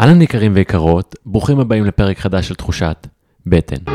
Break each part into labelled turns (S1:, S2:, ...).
S1: אהלן יקרים ויקרות, ברוכים הבאים לפרק חדש של תחושת בטן.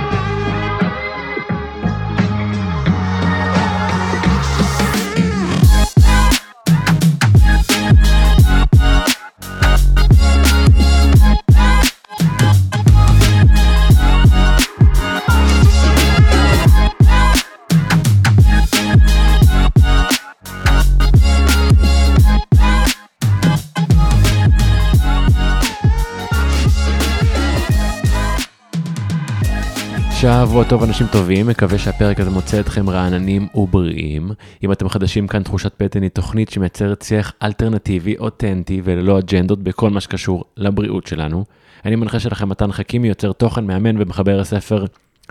S1: שבוע טוב אנשים טובים, מקווה שהפרק הזה מוצא אתכם רעננים ובריאים. אם אתם חדשים כאן, תחושת פטן היא תוכנית שמייצרת שיח אלטרנטיבי, אותנטי וללא אג'נדות בכל מה שקשור לבריאות שלנו. אני מנחה שלכם מתן חכימי, יוצר תוכן מאמן ומחבר הספר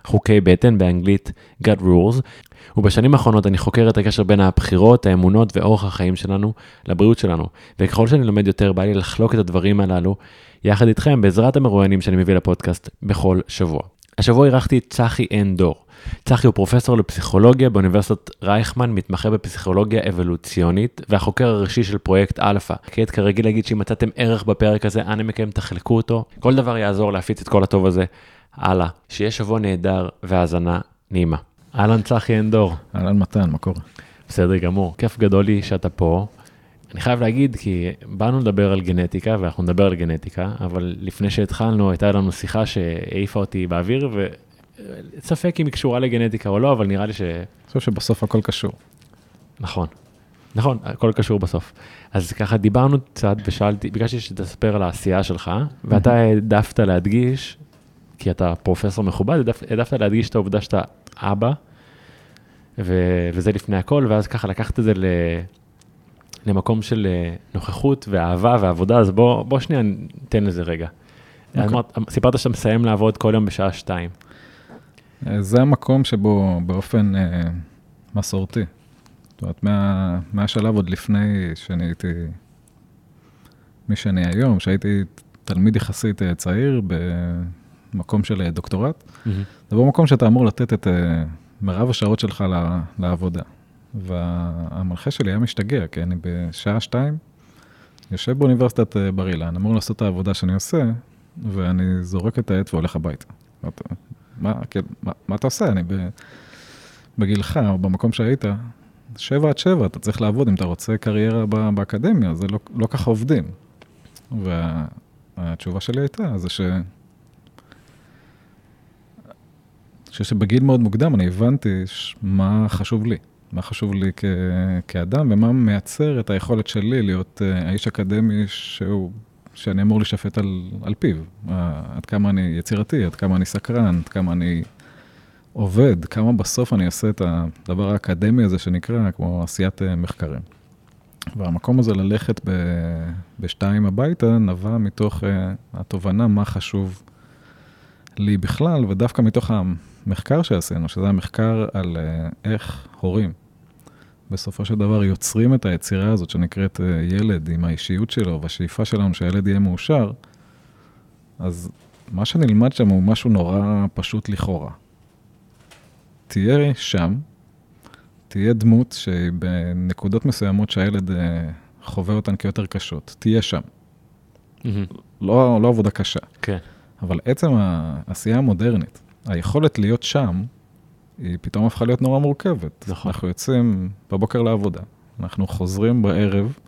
S1: חוקי בטן באנגלית God Rules. ובשנים האחרונות אני חוקר את הקשר בין הבחירות, האמונות ואורח החיים שלנו לבריאות שלנו. וככל שאני לומד יותר, בא לי לחלוק את הדברים הללו יחד איתכם בעזרת המרואיינים שאני מביא לפודקאסט בכל שבוע. השבוע אירחתי את צחי עין דור. צחי הוא פרופסור לפסיכולוגיה באוניברסיטת רייכמן, מתמחה בפסיכולוגיה אבולוציונית, והחוקר הראשי של פרויקט אלפא. כעת כרגיל להגיד שאם מצאתם ערך בפרק הזה, אנא מכם תחלקו אותו. כל דבר יעזור להפיץ את כל הטוב הזה הלאה. שיהיה שבוע נהדר והאזנה נעימה. אהלן צחי עין דור.
S2: אהלן מתן, מה קורה?
S1: בסדר גמור, כיף גדול לי שאתה פה. אני חייב להגיד, כי באנו לדבר על גנטיקה, ואנחנו נדבר על גנטיקה, אבל לפני שהתחלנו, הייתה לנו שיחה שהעיפה אותי באוויר, וספק אם היא קשורה לגנטיקה או לא, אבל נראה לי ש...
S2: אני חושב שבסוף הכל קשור.
S1: נכון, נכון, הכל קשור בסוף. אז ככה דיברנו קצת ושאלתי, ביקשתי שתספר על העשייה שלך, ואתה העדפת להדגיש, כי אתה פרופסור מכובד, העדפת להדגיש את העובדה שאתה אבא, ו- וזה לפני הכל, ואז ככה לקחת את זה ל... למקום של אה, נוכחות ואהבה ועבודה, אז בוא, בוא שנייה ניתן לזה רגע. Okay. אוקיי. אמרת, סיפרת שאתה מסיים לעבוד כל יום בשעה שתיים.
S2: אה, זה המקום שבו באופן אה, מסורתי, זאת אומרת, מה, מהשלב עוד לפני שאני הייתי מי שאני היום, שהייתי תלמיד יחסית אה, צעיר במקום של דוקטורט, mm-hmm. זה במקום שאתה אמור לתת את מרב השעות שלך לעבודה. והמנחה שלי היה משתגע, כי אני בשעה שתיים יושב באוניברסיטת אה, בר אילן, אמור לעשות את העבודה שאני עושה, ואני זורק את העט והולך הביתה. מה, כן, מה, מה אתה עושה? אני בגילך, או במקום שהיית, שבע עד שבע, אתה צריך לעבוד אם אתה רוצה קריירה באקדמיה, זה לא, לא ככה עובדים. והתשובה שלי הייתה, זה ש... אני חושב שבגיל מאוד מוקדם אני הבנתי מה חשוב לי. מה חשוב לי כ- כאדם ומה מייצר את היכולת שלי להיות uh, האיש אקדמי שהוא, שאני אמור להישפט על, על פיו. Uh, עד כמה אני יצירתי, עד כמה אני סקרן, עד כמה אני עובד, כמה בסוף אני עושה את הדבר האקדמי הזה שנקרא כמו עשיית uh, מחקרים. והמקום הזה ללכת ב, בשתיים הביתה נבע מתוך uh, התובנה מה חשוב לי בכלל, ודווקא מתוך המחקר שעשינו, שזה המחקר על uh, איך הורים בסופו של דבר יוצרים את היצירה הזאת שנקראת אה, ילד עם האישיות שלו והשאיפה שלנו שהילד יהיה מאושר, אז מה שנלמד שם הוא משהו נורא פשוט לכאורה. תהיה שם, תהיה דמות שבנקודות מסוימות שהילד אה, חווה אותן כיותר קשות, תהיה שם. Mm-hmm. לא, לא עבודה קשה.
S1: כן.
S2: אבל עצם העשייה המודרנית, היכולת להיות שם, היא פתאום הפכה להיות נורא מורכבת.
S1: נכון.
S2: אנחנו יוצאים בבוקר לעבודה, אנחנו חוזרים בערב,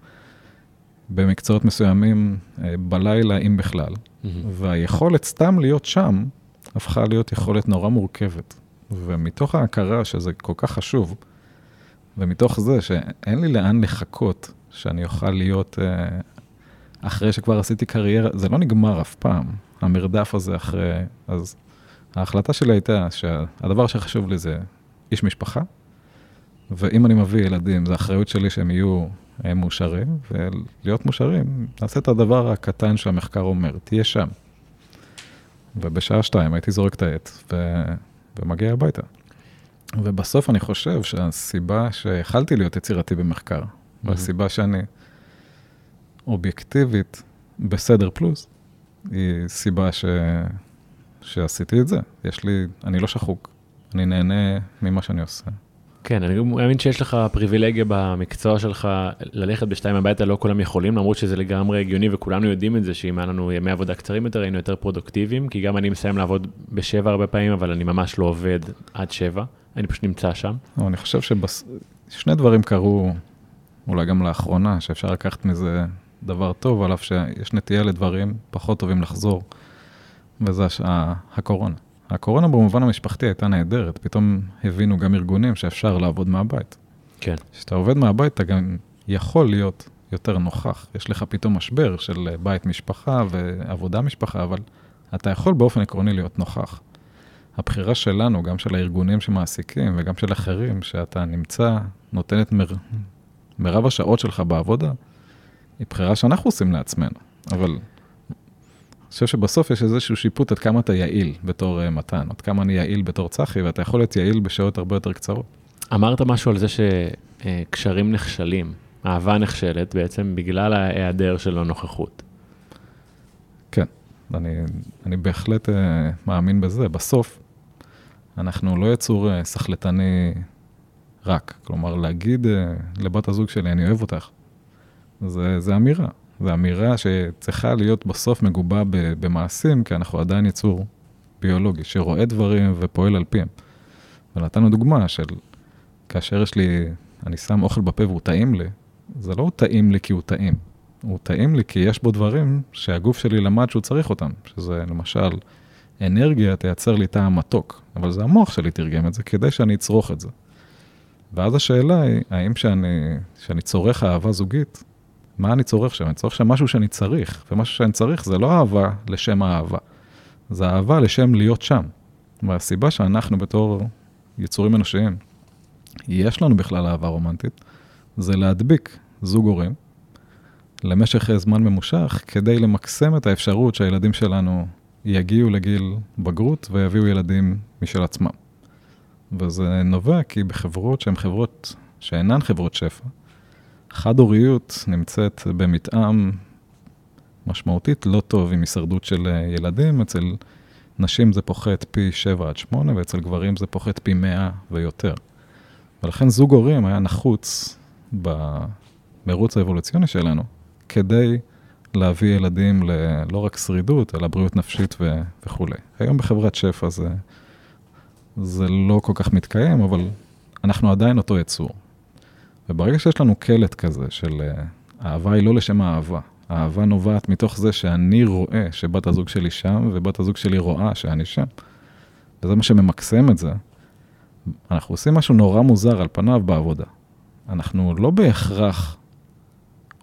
S2: במקצועות מסוימים אה, בלילה, אם בכלל, mm-hmm. והיכולת סתם להיות שם, הפכה להיות יכולת נורא מורכבת. ומתוך ההכרה שזה כל כך חשוב, ומתוך זה שאין לי לאן לחכות שאני אוכל להיות, אה, אחרי שכבר עשיתי קריירה, זה לא נגמר אף פעם, המרדף הזה אחרי, אז ההחלטה שלי הייתה שהדבר שחשוב לי זה איש משפחה, ואם אני מביא ילדים, זו אחריות שלי שהם יהיו אה, מאושרים, ולהיות מאושרים, נעשה את הדבר הקטן שהמחקר אומר, תהיה שם. ובשעה שתיים הייתי זורק את העט ו... ומגיע הביתה. ובסוף אני חושב שהסיבה שיכלתי להיות יצירתי במחקר, mm-hmm. והסיבה שאני אובייקטיבית בסדר פלוס, היא סיבה ש... שעשיתי את זה. יש לי, אני לא שחוק, אני נהנה ממה שאני עושה.
S1: כן, אני מאמין שיש לך פריבילגיה במקצוע שלך ללכת בשתיים הביתה, לא כולם יכולים, למרות שזה לגמרי הגיוני וכולנו יודעים את זה, שאם היה לנו ימי עבודה קצרים יותר, היינו יותר פרודוקטיביים, כי גם אני מסיים לעבוד בשבע הרבה פעמים, אבל אני ממש לא עובד עד שבע, אני פשוט נמצא שם.
S2: אני חושב ששני דברים קרו, אולי גם לאחרונה, שאפשר לקחת מזה דבר טוב, על אף שיש נטייה לדברים פחות טובים לחזור, וזה הקורונה. הקורונה במובן המשפחתי הייתה נהדרת, פתאום הבינו גם ארגונים שאפשר לעבוד מהבית.
S1: כן.
S2: כשאתה עובד מהבית, אתה גם יכול להיות יותר נוכח. יש לך פתאום משבר של בית משפחה ועבודה משפחה, אבל אתה יכול באופן עקרוני להיות נוכח. הבחירה שלנו, גם של הארגונים שמעסיקים וגם של אחרים, שאתה נמצא, נותן את מר... מרב השעות שלך בעבודה, היא בחירה שאנחנו עושים לעצמנו. אבל חושב שבסוף יש איזשהו שיפוט עד כמה אתה יעיל בתור uh, מתן, עד כמה אני יעיל בתור צחי, ואתה יכול להיות יעיל בשעות הרבה יותר קצרות.
S1: אמרת משהו על זה שקשרים נכשלים, אהבה נכשלת בעצם בגלל ההיעדר של הנוכחות.
S2: כן, אני, אני בהחלט uh, מאמין בזה. בסוף, אנחנו לא יצור uh, סחלטני רק. כלומר, להגיד uh, לבת הזוג שלי, אני אוהב אותך, זה, זה אמירה. זו אמירה שצריכה להיות בסוף מגובה במעשים, כי אנחנו עדיין יצור ביולוגי, שרואה דברים ופועל על פיהם. ונתנו דוגמה של כאשר יש לי, אני שם אוכל בפה והוא טעים לי, זה לא טעים לי כי הוא טעים, הוא טעים לי כי יש בו דברים שהגוף שלי למד שהוא צריך אותם, שזה למשל אנרגיה תייצר לי טעם מתוק, אבל זה המוח שלי תרגם את זה כדי שאני אצרוך את זה. ואז השאלה היא, האם כשאני צורך אהבה זוגית, מה אני צורך שם? אני צורך שם משהו שאני צריך, ומשהו שאני צריך זה לא אהבה לשם האהבה, זה אהבה לשם להיות שם. והסיבה שאנחנו בתור יצורים אנושיים, יש לנו בכלל אהבה רומנטית, זה להדביק זוג הורים למשך זמן ממושך, כדי למקסם את האפשרות שהילדים שלנו יגיעו לגיל בגרות ויביאו ילדים משל עצמם. וזה נובע כי בחברות שהן חברות שאינן חברות שפע, חד-הוריות נמצאת במתאם משמעותית לא טוב עם הישרדות של אה, ילדים, אצל נשים זה פוחת פי 7 עד 8, ואצל גברים זה פוחת פי 100 ויותר. ולכן זוג הורים היה נחוץ במרוץ האבולוציוני שלנו, כדי להביא ילדים ללא רק שרידות, אלא בריאות נפשית ו- וכולי. היום בחברת שפע זה, זה לא כל כך מתקיים, אבל אנחנו עדיין אותו יצור. וברגע שיש לנו קלט כזה של אה, אהבה היא לא לשם האהבה, האהבה נובעת מתוך זה שאני רואה שבת הזוג שלי שם, ובת הזוג שלי רואה שאני שם. וזה מה שממקסם את זה. אנחנו עושים משהו נורא מוזר על פניו בעבודה. אנחנו לא בהכרח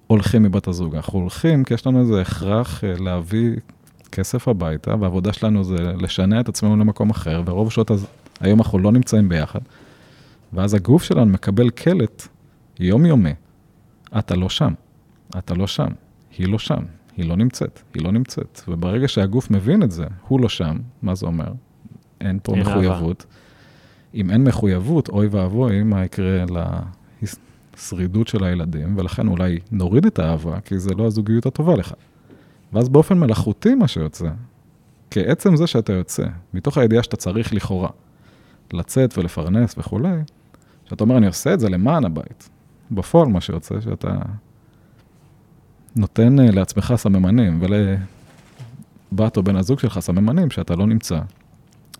S2: הולכים מבת הזוג, אנחנו הולכים כי יש לנו איזה הכרח אה, להביא כסף הביתה, והעבודה שלנו זה לשנע את עצמנו למקום אחר, ורוב שעות היום אנחנו לא נמצאים ביחד. ואז הגוף שלנו מקבל קלט יומיומי, אתה לא שם, אתה לא שם, היא לא שם, היא לא נמצאת, היא לא נמצאת. וברגע שהגוף מבין את זה, הוא לא שם, מה זה אומר? אין פה אין מחויבות. אהבה. אם אין מחויבות, אוי ואבוי, מה יקרה לשרידות של הילדים, ולכן אולי נוריד את האהבה, כי זה לא הזוגיות הטובה לך. ואז באופן מלאכותי מה שיוצא, כעצם זה שאתה יוצא, מתוך הידיעה שאתה צריך לכאורה לצאת ולפרנס וכולי, שאתה אומר, אני עושה את זה למען הבית. בפועל מה שיוצא, שאתה נותן אה, לעצמך סממנים, ולבת או בן הזוג שלך סממנים שאתה לא נמצא.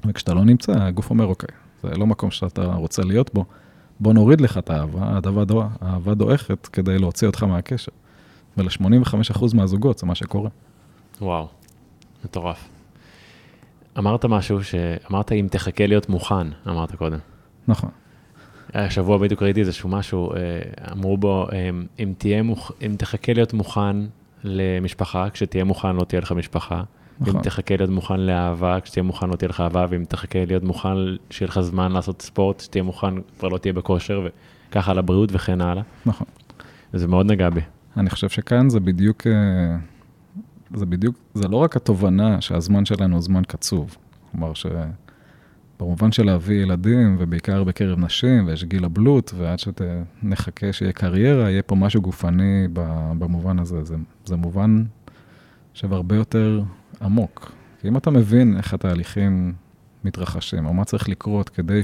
S2: וכשאתה לא נמצא, הגוף אומר, אוקיי, זה לא מקום שאתה רוצה להיות בו, בוא נוריד לך את האהבה, האהבה דועכת כדי להוציא אותך מהקשר. ול-85% מהזוגות זה מה שקורה.
S1: וואו, מטורף. אמרת משהו שאמרת אם תחכה להיות מוכן, אמרת קודם.
S2: נכון.
S1: השבוע בדיוק ראיתי איזשהו משהו, אה, אמרו בו, אה, אם, תהיה מוכ... אם תחכה להיות מוכן למשפחה, כשתהיה מוכן לא תהיה לך משפחה. נכון. אם תחכה להיות מוכן לאהבה, כשתהיה מוכן לא תהיה לך אהבה, ואם תחכה להיות מוכן שיהיה לך זמן לעשות ספורט, כשתהיה מוכן כבר לא תהיה בכושר, וככה על הבריאות וכן הלאה.
S2: נכון.
S1: זה מאוד נגע בי.
S2: אני חושב שכאן זה בדיוק, אה, זה בדיוק, זה לא רק התובנה שהזמן שלנו הוא זמן קצוב. כלומר, ש... במובן של להביא ילדים, ובעיקר בקרב נשים, ויש גיל הבלוט, ועד שנחכה שיהיה קריירה, יהיה פה משהו גופני במובן הזה. זה, זה מובן עכשיו הרבה יותר עמוק. כי אם אתה מבין איך התהליכים מתרחשים, או מה צריך לקרות כדי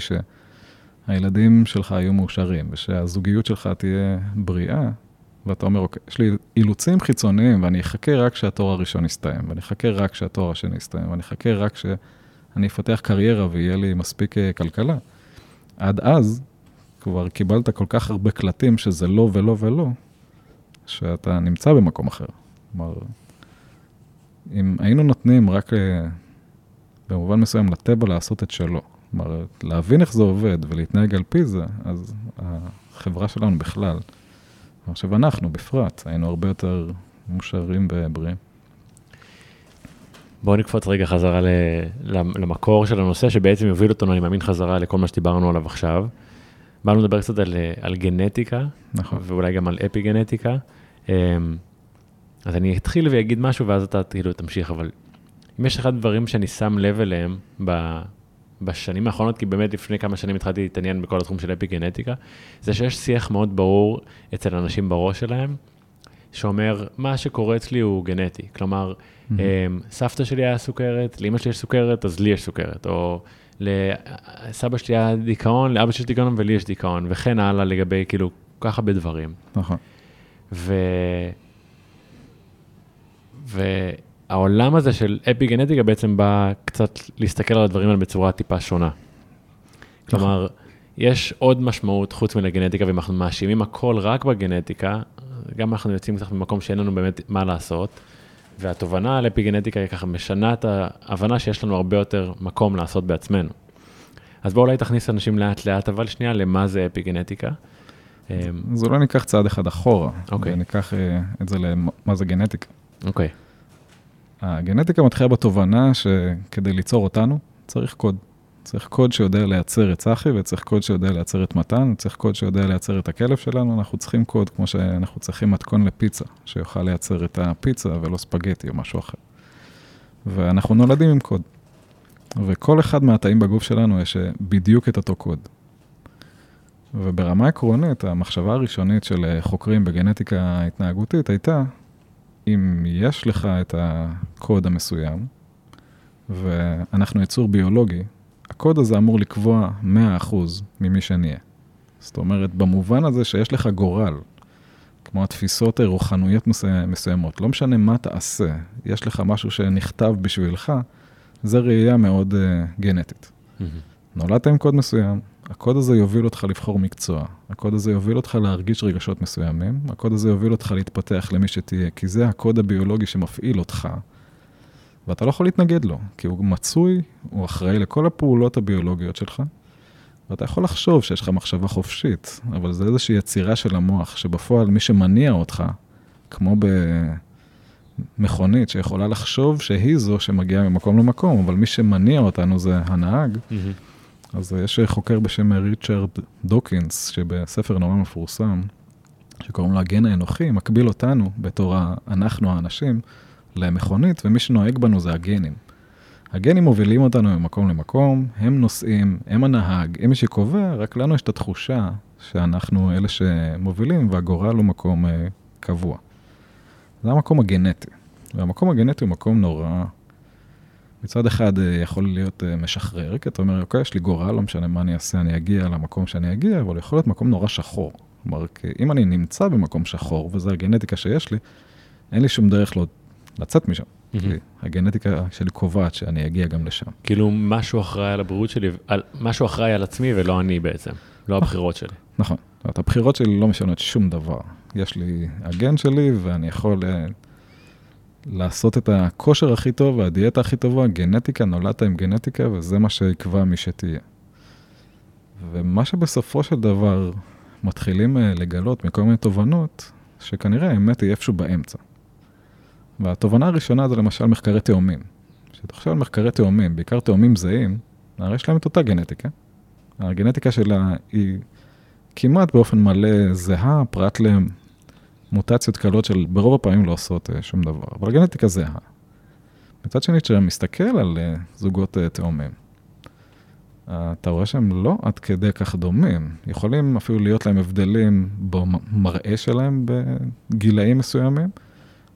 S2: הילדים שלך יהיו מאושרים, ושהזוגיות שלך תהיה בריאה, ואתה אומר, אוקיי, יש לי אילוצים חיצוניים, ואני אחכה רק כשהתואר הראשון יסתיים, ואני אחכה רק כשהתואר השני יסתיים, ואני אחכה רק כשאני אפתח קריירה ויהיה לי מספיק אה, כלכלה. עד אז, כבר קיבלת כל כך הרבה קלטים שזה לא ולא ולא, שאתה נמצא במקום אחר. כלומר, אם היינו נותנים רק אה, במובן מסוים לטבע לעשות את שלו, כלומר, להבין איך זה עובד ולהתנהג על פי זה, אז החברה שלנו בכלל, אני חושב אנחנו בפרט, היינו הרבה יותר מאושרים ובריאים.
S1: בואו נקפוץ רגע חזרה למקור של הנושא, שבעצם יוביל אותנו, אני מאמין, חזרה לכל מה שדיברנו עליו עכשיו. באנו לדבר קצת על, על גנטיקה,
S2: נכון.
S1: ואולי גם על אפי גנטיקה. אמ, אז אני אתחיל ואגיד משהו, ואז אתה כאילו תמשיך, אבל אם יש אחד הדברים שאני שם לב אליהם בשנים האחרונות, כי באמת לפני כמה שנים התחלתי להתעניין בכל התחום של אפי גנטיקה, זה שיש שיח מאוד ברור אצל אנשים בראש שלהם, שאומר, מה שקורה אצלי הוא גנטי. כלומר, mm-hmm. סבתא שלי היה סוכרת, לאמא שלי יש סוכרת, אז לי יש סוכרת. או לסבא שלי היה דיכאון, לאבא שלי יש דיכאון ולי יש דיכאון, וכן הלאה לגבי, כאילו, כל כך הרבה דברים.
S2: נכון.
S1: ו... והעולם הזה של אפי גנטיקה בעצם בא קצת להסתכל על הדברים האלה בצורה טיפה שונה. כלומר, יש עוד משמעות חוץ מלגנטיקה, ואם אנחנו מאשימים הכל רק בגנטיקה, גם אנחנו יוצאים קצת ממקום שאין לנו באמת מה לעשות. והתובנה על אפי גנטיקה היא ככה משנה את ההבנה שיש לנו הרבה יותר מקום לעשות בעצמנו. אז בואו אולי תכניס אנשים לאט לאט, אבל שנייה, למה זה אפי גנטיקה.
S2: אז אולי ניקח צעד אחד אחורה,
S1: אוקיי.
S2: וניקח אה, את זה למה זה גנטיקה.
S1: אוקיי.
S2: הגנטיקה מתחילה בתובנה שכדי ליצור אותנו, צריך קוד. צריך קוד שיודע לייצר את צחי, וצריך קוד שיודע לייצר את מתן, וצריך קוד שיודע לייצר את הכלב שלנו, אנחנו צריכים קוד כמו שאנחנו צריכים מתכון לפיצה, שיוכל לייצר את הפיצה ולא ספגטי או משהו אחר. ואנחנו נולדים עם קוד. וכל אחד מהתאים בגוף שלנו יש בדיוק את אותו קוד. וברמה עקרונית, המחשבה הראשונית של חוקרים בגנטיקה התנהגותית הייתה, אם יש לך את הקוד המסוים, ואנחנו יצור ביולוגי, הקוד הזה אמור לקבוע 100% ממי שנהיה. זאת אומרת, במובן הזה שיש לך גורל, כמו התפיסות רוחנויות מסוימות, לא משנה מה תעשה, יש לך משהו שנכתב בשבילך, זה ראייה מאוד uh, גנטית. Mm-hmm. נולדת עם קוד מסוים, הקוד הזה יוביל אותך לבחור מקצוע, הקוד הזה יוביל אותך להרגיש רגשות מסוימים, הקוד הזה יוביל אותך להתפתח למי שתהיה, כי זה הקוד הביולוגי שמפעיל אותך, ואתה לא יכול להתנגד לו, כי הוא מצוי, הוא אחראי לכל הפעולות הביולוגיות שלך, ואתה יכול לחשוב שיש לך מחשבה חופשית, אבל זה איזושהי יצירה של המוח, שבפועל מי שמניע אותך, כמו במכונית שיכולה לחשוב שהיא זו שמגיעה ממקום למקום, אבל מי שמניע אותנו זה הנהג. Mm-hmm. אז יש חוקר בשם ריצ'רד דוקינס, שבספר נורא מפורסם, שקוראים לו הגן האנוכי, מקביל אותנו בתור אנחנו האנשים. למכונית, ומי שנוהג בנו זה הגנים. הגנים מובילים אותנו ממקום למקום, הם נוסעים, הם הנהג, הם מי שקובע, רק לנו יש את התחושה שאנחנו אלה שמובילים והגורל הוא מקום uh, קבוע. זה המקום הגנטי. והמקום הגנטי הוא מקום נורא, מצד אחד uh, יכול להיות uh, משחרר, כי אתה אומר, אוקיי, יש לי גורל, לא משנה מה אני אעשה, אני אגיע למקום שאני אגיע, אבל יכול להיות מקום נורא שחור. כלומר, אם אני נמצא במקום שחור, וזו הגנטיקה שיש לי, אין לי שום דרך לא לצאת משם. Mm-hmm. הגנטיקה שלי קובעת שאני אגיע גם לשם.
S1: כאילו משהו אחראי על הבריאות שלי, על, משהו אחראי על עצמי ולא אני בעצם, לא הבחירות שלי.
S2: נכון, זאת הבחירות שלי לא משנות שום דבר. יש לי הגן שלי ואני יכול uh, לעשות את הכושר הכי טוב והדיאטה הכי טובה, גנטיקה, נולדת עם גנטיקה וזה מה שיקבע מי שתהיה. ומה שבסופו של דבר מתחילים uh, לגלות מכל מיני תובנות, שכנראה האמת היא איפשהו באמצע. והתובנה הראשונה זה למשל מחקרי תאומים. כשתחשוב על מחקרי תאומים, בעיקר תאומים זהים, הרי יש להם את אותה גנטיקה. הגנטיקה שלה היא כמעט באופן מלא זהה, פרט למוטציות קלות של ברוב הפעמים לא עושות אה, שום דבר, אבל הגנטיקה זהה. מצד שני, כשאתה מסתכל על אה, זוגות אה, תאומים, אתה רואה שהם לא עד כדי כך דומים. יכולים אפילו להיות להם הבדלים במראה שלהם בגילאים מסוימים,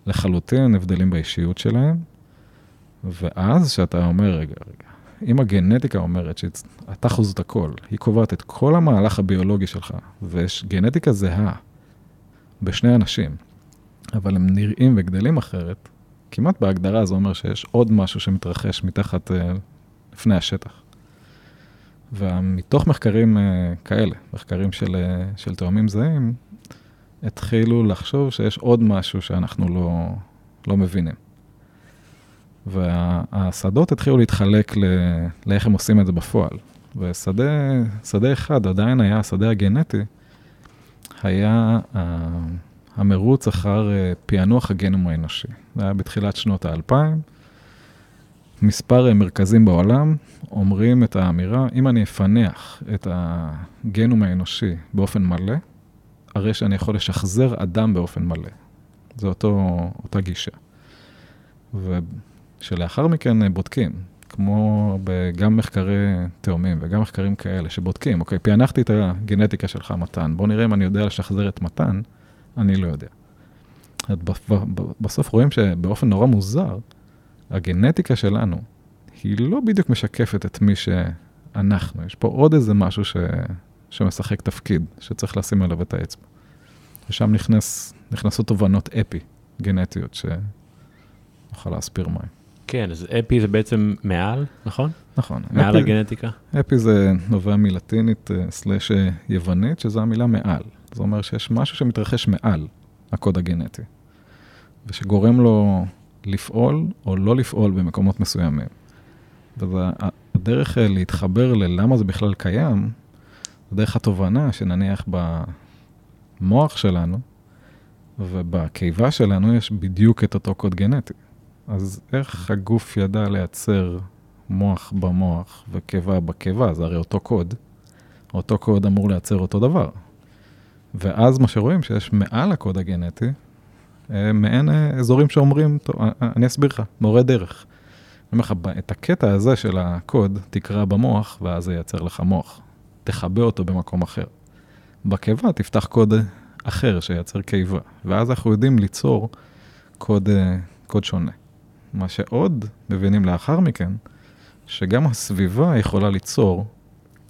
S2: לחלוטין הבדלים באישיות שלהם, ואז שאתה אומר, רגע, רגע, אם הגנטיקה אומרת שאתה חוזת הכל, היא קובעת את כל המהלך הביולוגי שלך, ויש גנטיקה זהה בשני אנשים, אבל הם נראים וגדלים אחרת, כמעט בהגדרה זה אומר שיש עוד משהו שמתרחש מתחת אה, לפני השטח. ומתוך מחקרים אה, כאלה, מחקרים של, אה, של תאומים זהים, התחילו לחשוב שיש עוד משהו שאנחנו לא, לא מבינים. והשדות התחילו להתחלק ל... לאיך הם עושים את זה בפועל. ושדה אחד עדיין היה, השדה הגנטי, היה המרוץ אחר אה, פענוח הגנום האנושי. זה היה בתחילת שנות האלפיים. מספר אה, מרכזים בעולם אומרים את האמירה, אם אני אפנח את הגנום האנושי באופן מלא, הרי שאני יכול לשחזר אדם באופן מלא. זו אותו, אותה גישה. ושלאחר מכן אה, בודקים, כמו גם מחקרי תאומים וגם מחקרים כאלה שבודקים, אוקיי, פענחתי את הגנטיקה שלך, מתן, בוא נראה אם אני יודע לשחזר את מתן, אני לא יודע. בסוף רואים שבאופן נורא מוזר, הגנטיקה שלנו היא לא בדיוק משקפת את מי שאנחנו, יש פה עוד איזה משהו ש... שמשחק תפקיד, שצריך לשים עליו את האצבע. ושם נכנס, נכנסות תובנות אפי גנטיות שנוכל להסביר מהן.
S1: כן, אז אפי זה בעצם מעל, נכון?
S2: נכון.
S1: מעל אפי, הגנטיקה?
S2: אפי זה נובע מלטינית אה, סלאש אה, יוונית, שזו המילה מעל. זה אומר שיש משהו שמתרחש מעל הקוד הגנטי, ושגורם לו לפעול או לא לפעול במקומות מסוימים. והדרך אה, להתחבר ללמה זה בכלל קיים, דרך התובנה שנניח במוח שלנו ובקיבה שלנו יש בדיוק את אותו קוד גנטי. אז איך הגוף ידע לייצר מוח במוח וקיבה בקיבה, זה הרי אותו קוד. אותו קוד אמור לייצר אותו דבר. ואז מה שרואים שיש מעל הקוד הגנטי, אה, מעין אה, אזורים שאומרים, טוב, אה, אני אסביר לך, מורה דרך. אני אומר לך, את הקטע הזה של הקוד תקרא במוח, ואז זה ייצר לך מוח. תכבה אותו במקום אחר. בקיבה תפתח קוד אחר שייצר קיבה, ואז אנחנו יודעים ליצור קוד, קוד שונה. מה שעוד מבינים לאחר מכן, שגם הסביבה יכולה ליצור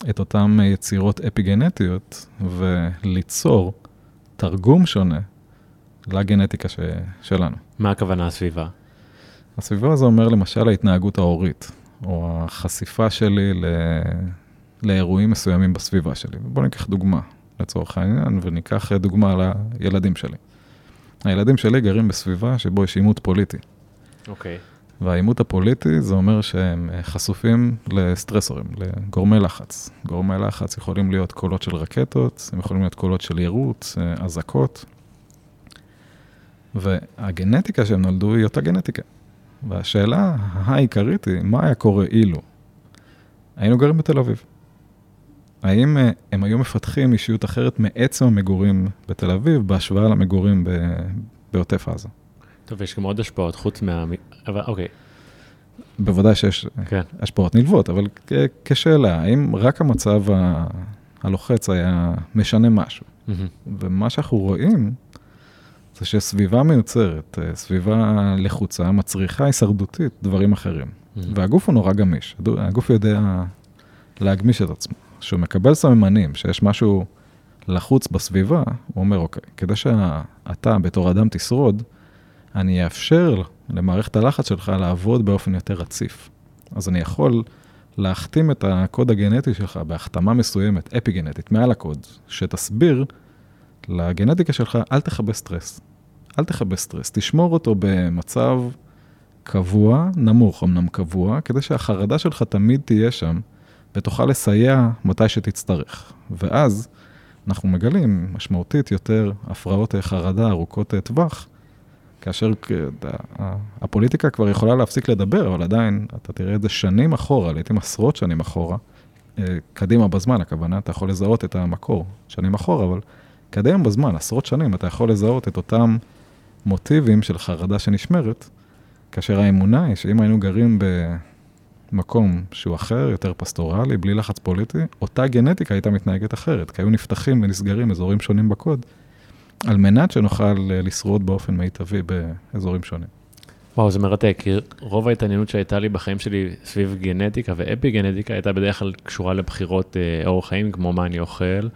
S2: את אותן יצירות אפיגנטיות וליצור תרגום שונה לגנטיקה ש... שלנו.
S1: מה הכוונה הסביבה?
S2: הסביבה זה אומר למשל ההתנהגות ההורית, או החשיפה שלי ל... לאירועים מסוימים בסביבה שלי. בואו ניקח דוגמה לצורך העניין, וניקח דוגמה לילדים שלי. הילדים שלי גרים בסביבה שבו יש עימות פוליטי.
S1: אוקיי. Okay.
S2: והעימות הפוליטי זה אומר שהם אה, חשופים לסטרסורים, לגורמי לחץ. גורמי לחץ יכולים להיות קולות של רקטות, הם יכולים להיות קולות של יירוט, אה, אזעקות. והגנטיקה שהם נולדו היא אותה גנטיקה. והשאלה העיקרית היא, מה היה קורה אילו? היינו גרים בתל אביב. האם אה, הם היו מפתחים אישיות אחרת מעצם המגורים בתל אביב בהשוואה למגורים בעוטף עזה?
S1: טוב, יש גם עוד השפעות חוץ מה... אבל אוקיי.
S2: בוודאי שיש כן. השפעות נלוות, אבל כשאלה, האם רק המצב ה... הלוחץ היה משנה משהו? Mm-hmm. ומה שאנחנו רואים, זה שסביבה מיוצרת, אה, סביבה לחוצה, מצריכה הישרדותית דברים אחרים. Mm-hmm. והגוף הוא נורא גמיש, הגוף יודע להגמיש את עצמו. כשהוא מקבל סממנים, שיש משהו לחוץ בסביבה, הוא אומר, אוקיי, כדי שאתה בתור אדם תשרוד, אני אאפשר למערכת הלחץ שלך לעבוד באופן יותר רציף. אז אני יכול להחתים את הקוד הגנטי שלך בהחתמה מסוימת, אפיגנטית, מעל הקוד, שתסביר לגנטיקה שלך, אל תכבה סטרס. אל תכבה סטרס, תשמור אותו במצב קבוע, נמוך אמנם קבוע, כדי שהחרדה שלך תמיד תהיה שם, ותוכל לסייע מתי שתצטרך. ואז אנחנו מגלים משמעותית יותר הפרעות חרדה ארוכות טווח, כאשר הפוליטיקה כבר יכולה להפסיק לדבר, אבל עדיין אתה תראה את זה שנים אחורה, לעתים עשרות שנים אחורה, אה, קדימה בזמן, הכוונה, אתה יכול לזהות את המקור שנים אחורה, אבל קדימה בזמן, עשרות שנים, אתה יכול לזהות את אותם מוטיבים של חרדה שנשמרת, כאשר האמונה היא שאם היינו גרים במקום שהוא אחר, יותר פסטורלי, בלי לחץ פוליטי, אותה גנטיקה הייתה מתנהגת אחרת, כי היו נפתחים ונסגרים אזורים שונים בקוד. על מנת שנוכל אה, לשרוד באופן מיטבי באזורים שונים.
S1: וואו, זה מרתק, כי רוב ההתעניינות שהייתה לי בחיים שלי סביב גנטיקה ואפי גנטיקה הייתה בדרך כלל קשורה לבחירות אה, אורח חיים, כמו מה אני אוכל,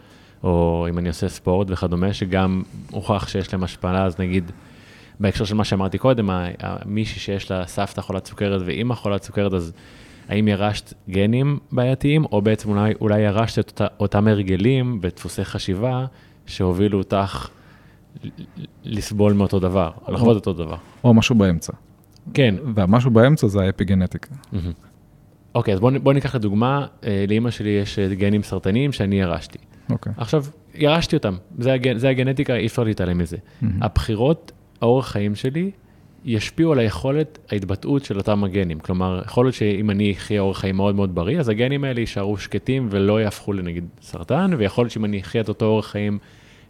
S1: או אם אני עושה ספורט וכדומה, שגם הוכח שיש להם השפעה, אז נגיד, בהקשר של מה שאמרתי קודם, מישהי שיש לה סבתא חולת סוכרת ואימא חולת סוכרת, אז האם ירשת גנים בעייתיים, או בעצם אולי, אולי ירשת את אותה, אותם הרגלים ודפוסי חשיבה שהובילו אותך לסבול מאותו דבר, לחוות אותו דבר.
S2: או משהו באמצע.
S1: כן.
S2: והמשהו באמצע זה האפיגנטיקה.
S1: אוקיי, אז בוא, בוא ניקח לדוגמה, אה, לאימא שלי יש אה, גנים סרטניים שאני ירשתי.
S2: אוקיי.
S1: עכשיו, ירשתי אותם, זה, הגנ, זה הגנטיקה, אי אפשר להתעלם מזה. הבחירות, האורח חיים שלי, ישפיעו על היכולת ההתבטאות של אותם הגנים. כלומר, יכול להיות שאם אני אחיה אורח חיים מאוד מאוד בריא, אז הגנים האלה יישארו שקטים ולא יהפכו לנגיד סרטן, ויכול להיות שאם אני אחיה את אותו אורח חיים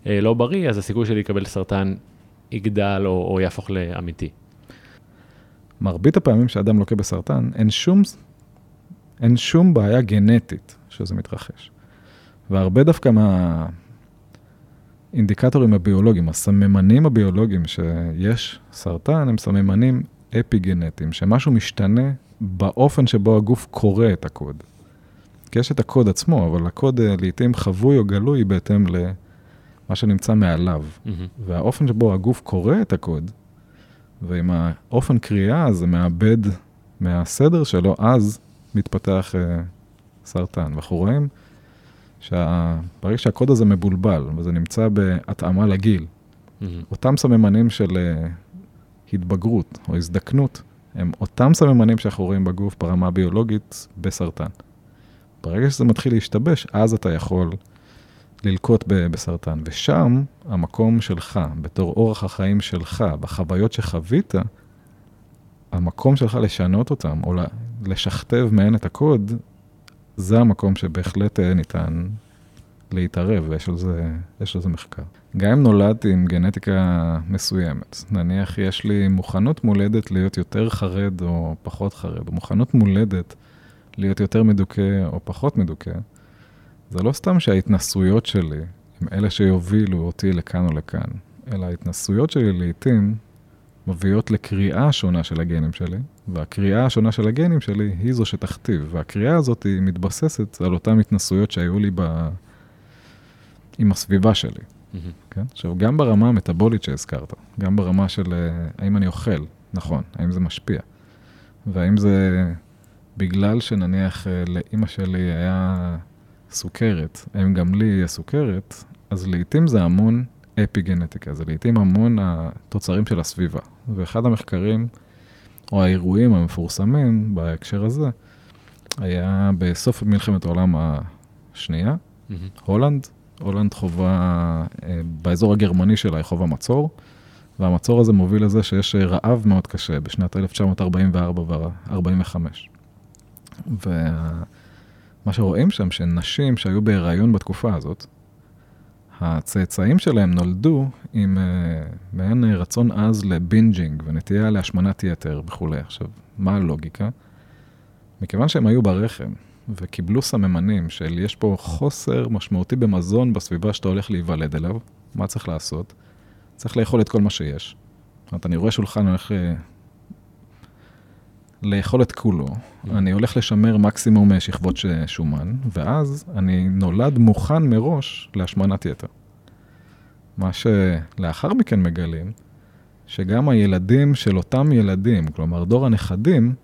S1: אה, לא בריא, אז הסיכוי שלי לקבל סרטן יגדל או, או יהפוך לאמיתי.
S2: מרבית הפעמים שאדם לוקה בסרטן, אין שום, אין שום בעיה גנטית שזה מתרחש. והרבה דווקא מהאינדיקטורים הביולוגיים, הסממנים הביולוגיים שיש סרטן, הם סממנים אפי-גנטיים, שמשהו משתנה באופן שבו הגוף קורא את הקוד. כי יש את הקוד עצמו, אבל הקוד אה, לעתים חבוי או גלוי בהתאם למה שנמצא מעליו. Mm-hmm. והאופן שבו הגוף קורא את הקוד, ועם האופן קריאה הזה מאבד מהסדר שלו, אז מתפתח uh, סרטן. ואנחנו רואים שברגע שה... שהקוד הזה מבולבל, וזה נמצא בהתאמה לגיל, mm-hmm. אותם סממנים של uh, התבגרות או הזדקנות, הם אותם סממנים שאנחנו רואים בגוף ברמה הביולוגית בסרטן. ברגע שזה מתחיל להשתבש, אז אתה יכול ללקוט בסרטן. ושם המקום שלך, בתור אורח החיים שלך, בחוויות שחווית, המקום שלך לשנות אותם, או לשכתב מהן את הקוד, זה המקום שבהחלט אה, ניתן להתערב, ויש על זה, על זה מחקר. גם אם נולדתי עם גנטיקה מסוימת, נניח יש לי מוכנות מולדת להיות יותר חרד או פחות חרד, או מוכנות מולדת להיות יותר מדוכא או פחות מדוכא, זה לא סתם שההתנסויות שלי הם אלה שיובילו אותי לכאן או לכאן, אלא ההתנסויות שלי לעתים מביאות לקריאה שונה של הגנים שלי, והקריאה השונה של הגנים שלי היא זו שתכתיב, והקריאה הזאת היא מתבססת על אותן התנסויות שהיו לי ב... עם הסביבה שלי. Mm-hmm. כן? עכשיו, גם ברמה המטאבולית שהזכרת, גם ברמה של אה, האם אני אוכל, נכון, האם זה משפיע, והאם זה בגלל שנניח אה, לאימא שלי היה סוכרת, האם גם לי יהיה סוכרת, אז לעתים זה המון אפי-גנטיקה, זה לעתים המון התוצרים של הסביבה. ואחד המחקרים, או האירועים המפורסמים בהקשר הזה, היה בסוף מלחמת העולם השנייה, mm-hmm. הולנד. הולנד חווה, אה, באזור הגרמני שלה היא חווה מצור, והמצור הזה מוביל לזה שיש רעב מאוד קשה בשנת 1944 ו-45. ומה שרואים שם, שנשים שהיו בהיריון בתקופה הזאת, הצאצאים שלהם נולדו עם uh, מעין רצון עז ל-bingeing ונטייה להשמנת יתר וכולי. עכשיו, מה הלוגיקה? מכיוון שהם היו ברחם וקיבלו סממנים של יש פה חוסר משמעותי במזון בסביבה שאתה הולך להיוולד אליו, מה צריך לעשות? צריך לאכול את כל מה שיש. זאת אומרת, אני רואה שולחן, הולך אה, לאכול את כולו. אני הולך לשמר מקסימום אה, שכבות שומן, ואז אני נולד מוכן מראש להשמנת יתר. מה שלאחר מכן מגלים, שגם הילדים של אותם ילדים, כלומר דור הנכדים,